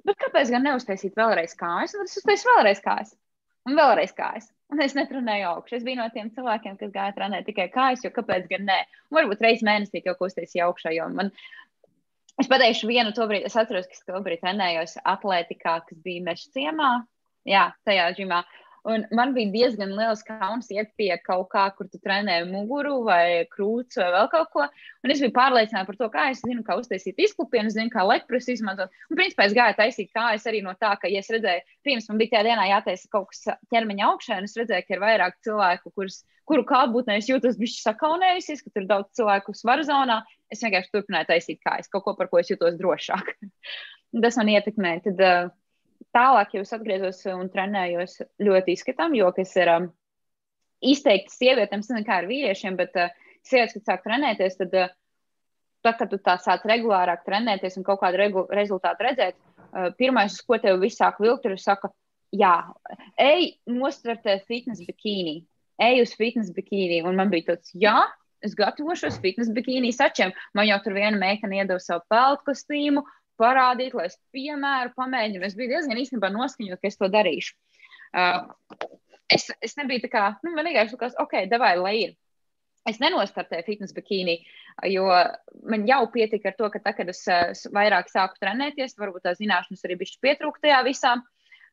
Bet kāpēc gan neuztaisīt vēlreiz kājas? Tad es uztaisīju vēlreiz kājas. Un vēlreiz kājas. Un es netrenēju augšu. Es biju no tiem cilvēkiem, kas gāja trenēt tikai kājas, jo kāpēc gan ne? Un varbūt reizes mēnesī kaut ko uztaisīju augšā. Man, es pateikšu vienu to brīdi, es atceros, ka es to brīdi trenējos atletikā, kas bija meža ciemā. Jā, tajā ģimā. Un man bija diezgan liels kauns iet pie kaut kā, kur tu trenē muguru vai krūts vai vēl kaut ko. Un es biju pārliecināta par to, kā es zinu, kā uztaisīt izklupienu, zinu, kā lekprus izmantot. Un, principā, es gāju taisīt kājas arī no tā, ka, ja es redzēju, pirms man bija tajā dienā jātaisa kaut kas ķermeņa augšā, un es redzēju, ka ir vairāk cilvēku, kurus, kuru kāpūtnē es jūtos bišķi sakaunējusies, ka tur ir daudz cilvēku svaru zonā. Es vienkārši turpināju taisīt kājas, kaut ko, par ko es jūtos drošāk. [LAUGHS] Tas man ietekmē. Tad, uh, Tālāk, ja es atgriezos un trenējos ļoti izskatām, jo kas ir um, izteikti sievietēm, nezinu, kā ar vīriešiem, bet uh, sievietes, kad sāk trenēties, tad, uh, tad, kad tu tā sāc regulārāk trenēties un kaut kādu regu, rezultātu redzēt, uh, pirmais, uz ko tev viss sāk vilkt, ir saka, jā, ej, nostartē fitness bikīni, ej uz fitness bikīni, un man bija tāds, jā, es gatavošos fitness bikīni sačiem. Man jau tur viena meitene iedeva savu peltu kostīmu, parādīt, lai es piemēru pamēģinu. Es biju diezgan īstenībā noskaņot, ka es to darīšu. Uh, es, es nebiju tā kā, nu, man vienkārši likās, ok, devai, lai ir. Es nenostartēju fitnes bikīni, jo man jau pietika ar to, ka tā, kad es uh, vairāk sāku trenēties, varbūt tās zināšanas arī bišķi pietrūka tajā visā.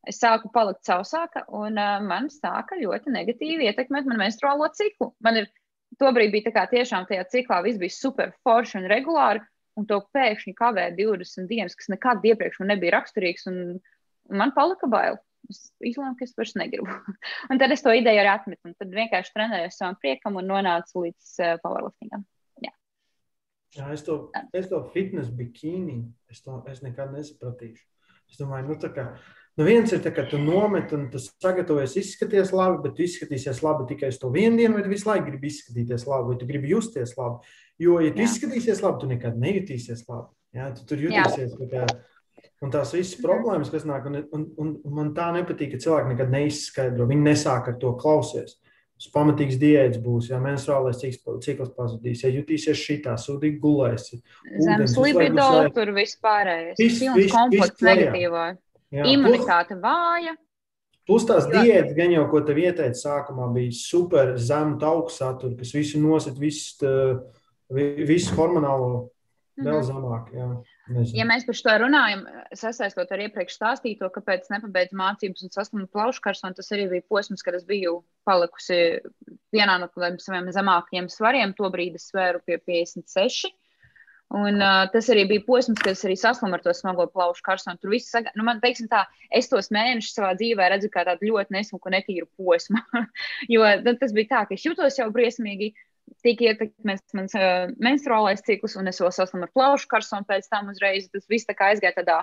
Es sāku palikt sausāka, un uh, man sāka ļoti negatīvi ietekmēt manu menstruālo ciklu. Man ir tobrīd bija tā kā tiešām tajā ciklā viss bija super forši un regulāri, un to pēkšņi kavē 20 dienas, kas nekad iepriekš man nebija raksturīgs, un, un man palika bail. Es izlēmu, ka es vairs negribu. [LAUGHS] un tad es to ideju arī atmetu, un tad vienkārši trenējos savam priekam un nonācu līdz uh, powerliftingam. Jā. Jā, es to, es to fitnes bikīni, es to es nekad nesapratīšu. Es domāju, nu tā kā, nu viens ir tā, ka tu nomet un tu sagatavojies izskaties labi, bet tu izskatīsies labi tikai uz to vienu dienu, vai tu visu laiku gribi izskatīties labi, vai tu gribi justies labi. Jo, ja tu Jā. izskatīsies labi, tu nekad nejutīsies labi. Jā, tu tur jutīsies. Kā, un tās visas problēmas, kas nāk, un, un, un, man tā nepatīk, ka cilvēki nekad neizskaidro. Viņi nesāk ar to klausies. Tas pamatīgs diēts būs, ja menstruālais cikls pazudīs, ja jutīsies šitā, sūdīgi gulēsi. Zemes libido, tur vispārējais. Viss, viss, komplekts negatīvā. Imunitāte vāja. Plus tās diētas, gan jau, ko tev ieteica sākumā, bija super zemu augstsatura, kas visu nosit, visu. Tā, visu hormonālo vēl mm -hmm. zemāk. Jā. Nezinu. Ja mēs par šo runājam, sasaistot ar iepriekš stāstīto, kāpēc nepabeidzu mācības un saslimu plaušu karsonu, tas arī bija posms, kad es biju palikusi vienā no saviem zemākajiem svariem. Tobrīd es svēru pie 56. Un, uh, tas arī bija posms, kad es arī saslimu ar to smago plaušu karsonu. Tur viss, saga... nu, man, teiksim tā, es tos mēnešus savā dzīvē redzu kā tādu ļoti nesmuku, netīru posmu. [LAUGHS] jo tas bija tā, ka es jutos jau briesmīgi, tika ietekmēts mans uh, menstruālais cikls, un es vēl saslimu ar plaušu karsonu pēc tam uzreiz. Tas viss tā kā aizgāja tādā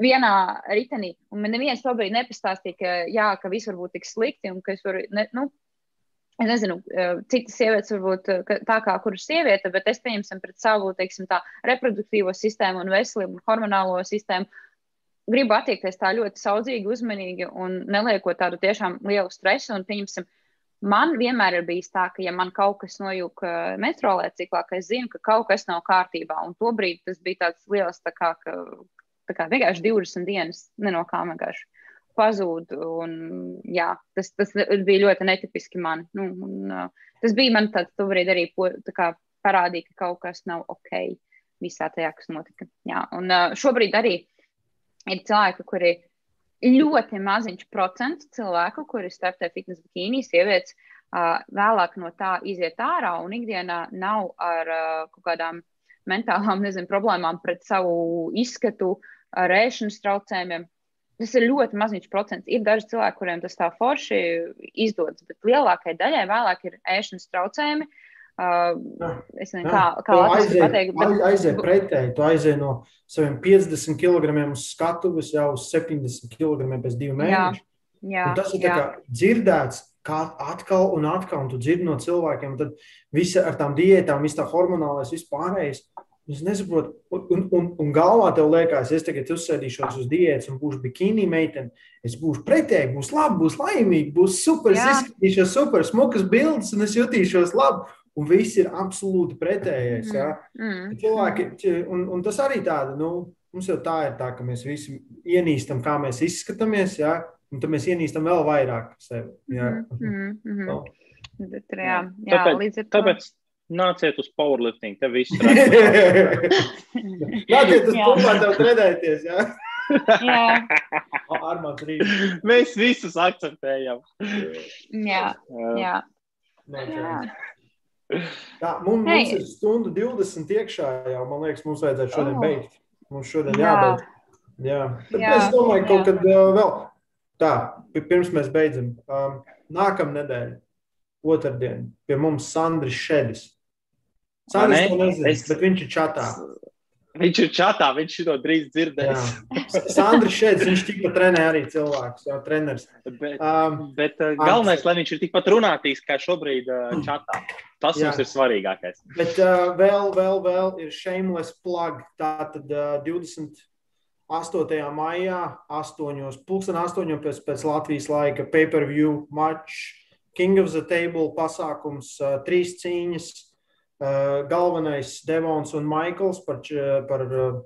vienā ritenī. Un man neviens to brīdi nepastāstīja, ka, jā, ka viss var būt tik slikti un ka es varu. Ne, nu, Es nezinu, citas sievietes varbūt tā kā kuras sieviete, bet es pieņemsim pret savu, teiksim, tā reproduktīvo sistēmu un veselību un hormonālo sistēmu. Gribu attiekties tā ļoti saudzīgi, uzmanīgi un neliekot tādu tiešām lielu stresu. Un, pieņemsim, man vienmēr ir bijis tā, ka, ja man kaut kas nojūg metrolē ciklā, ka es zinu, ka kaut kas nav kārtībā. Un tobrīd tas bija tāds liels, tā kā, ka, tā kā vienkārši 20 dienas, ne no kā vienkārši pazūd. Un, jā, tas, tas bija ļoti netipiski man. Nu, un, uh, tas bija man tāds, tobrīd arī tā kā parādīja, ka kaut kas nav ok visā tajā, kas notika. Jā, un uh, šobrīd arī ir cilvēki, kuri ļoti maziņš procents cilvēku, kuri startē fitnesa bikīnī, sievietes, uh, vēlāk no tā iziet ārā un ikdienā nav ar uh, kaut kādām mentālām nezinu, problēmām pret savu izskatu, ar ēšanas traucējumiem. Tas ir ļoti maziņš procents. Ir daži cilvēki, kuriem tas tā forši izdodas, bet lielākajai daļai vēlāk ir ēšanas traucējumi. Uh, es nezinu, kā, kā aiziet, pateikt. Bet... Aiziet pretēji, tu aiziet no saviem 50 kg uz skatuves jau uz 70 kg pēc diviem mēnešiem. Tas ir dzirdēts, kā atkal un atkal, un tu dzirdi no cilvēkiem, tad viss ar tām diētām, viss tā hormonālais, viss pārējais. Es nesaprotu, un, un, un galvā tev liekas, es tagad uzsēdīšos uz diētas un būšu bikini meitene. Es būšu pretēji, būs labi, būs laimīgi, būs super, izskatīšos super, smukas bildes un es jutīšos labi. Un viss ir absolūti pretējais. Ja? Mm, mm. Cilvēki, un, un tas arī tāda, nu, mums jau tā ir tā, ka mēs visi ienīstam, kā mēs izskatāmies, ja? un tad mēs ienīstam vēl vairāk sevi. Ja? Mm, mm, mm. No. Bet, jā, jā, tāpēc, līdz ar to. Tāpēc Nāciet uz powerlifting, te viss [LAUGHS] ir. Nāciet uz pumpā, tev trenēties, jā? jā. [LAUGHS] Mēs visus akceptējam. Jā, jā. jā. [LAUGHS] Tā, mums, hey. mums ir stunda 20 iekšā jau, man liekas, mums vajadzētu šodien oh. beigt. Mums šodien jā. jābeidz. Jā. Bet jā. es domāju, kaut jā. kad uh, vēl tā, pirms mēs beidzam. Um, nākamā nedēļa, otrdien, pie mums Sandris Šedis. Sandrs to nezina, es... bet viņš ir čatā. Viņš ir čatā, viņš to drīz dzirdēs. Sandrs šeit, viņš tikpat trenē arī cilvēkus, jau treneris. Bet, um, bet uh, galvenais, lai viņš ir tikpat runātīs, kā šobrīd uh, čatā. Tas jā. mums ir svarīgākais. Bet uh, vēl, vēl, vēl ir shameless plug. Tātad uh, 28. maijā, 8. pulksten 8. Pēc, pēc Latvijas laika pay-per-view match, King of the Table pasākums, uh, trīs cīņas galvenais Devons un Maikls par, par, uh,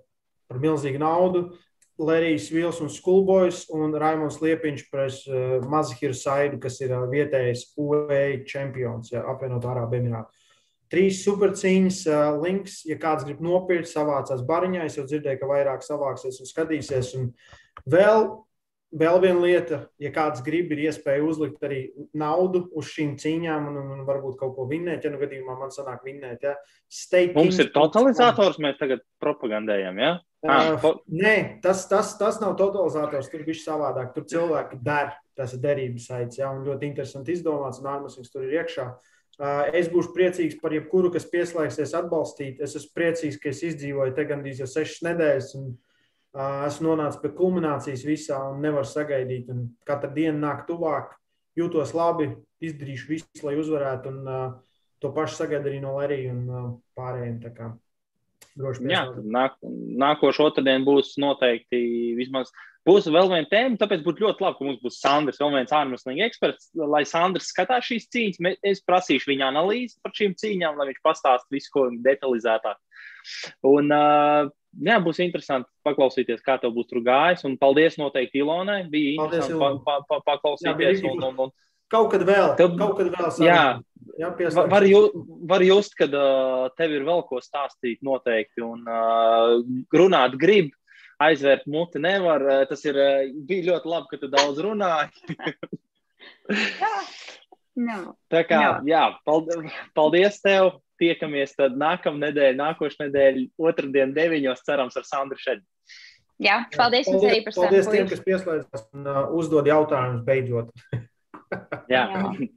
par milzīgu naudu. Lerijs Vils un Skulbojas un Raimons Liepiņš pret uh, Mazihiru Saidu, kas ir vietējais UAE čempions, ja, apvienot Arābu Emirātu. Trīs supercīņas links, ja kāds grib nopirkt, savācās bariņā. Es jau dzirdēju, ka vairāk savāksies un skatīsies. Un vēl vēl viena lieta, ja kāds grib, ir iespēja uzlikt arī naudu uz šīm cīņām un, un varbūt kaut ko vinnēt. Ja nu gadījumā man sanāk vinnēt, ja Stake mums ir totalizators, mēs tagad propagandējam. Ja? Uh, ah, nē, tas, tas, tas nav totalizators. Tur bija savādāk. Tur cilvēki der. Tas ir derības saits. Ja? Un ļoti interesanti izdomāts. Nākamais tur ir iekšā. Uh, es būšu priecīgs par jebkuru, kas pieslēgsies atbalstīt. Es esmu priecīgs, ka es izdzīvoju te gandrīz jau sešas nedēļas. Un, esmu nonācis pie kulminācijas visā un nevaru sagaidīt. Un katra diena nāk tuvāk, jūtos labi, izdarīšu visu, lai uzvarētu. Un, uh, to pašu sagaidu arī no Lerijas un uh, pārējiem. Jā, nāk, nākošais otrdien būs noteikti vismaz. Būs vēl viena tēma, tāpēc būtu ļoti labi, ka mums būs Sandrs, vēl viens ārmeslīgi eksperts. Lai Sandrs skatās šīs cīņas, es prasīšu viņa analīzi par šīm cīņām, lai viņš pastāstītu visu, ko detalizētāk. Un, uh, jā, būs interesanti paklausīties, kā tev būs tur gājis. Un paldies noteikti Ilonai. Bija paldies, interesanti pa, pa, pa, paklausīties. Jā, un, un, un, Kaut kad vēl, tev, kaut kad vēl savu, jā, jā var, var, jū, var just, ka uh, tev ir vēl ko stāstīt noteikti un uh, runāt grib, aizvērt muti nevar. Uh, tas ir, uh, bija ļoti labi, ka tu daudz runāji. [LAUGHS] jā, no. Tā kā, no. jā, paldies, paldies tev tiekamies tad nākamā nedēļa, nākošais nedēļa, otrdien, deviņos, cerams, ar Sandru Šedu. Jā, paldies jums arī par sarunu. Paldies tiem, kas pieslēdzas un uh, uzdod jautājumus beidzot. Jā. Jā.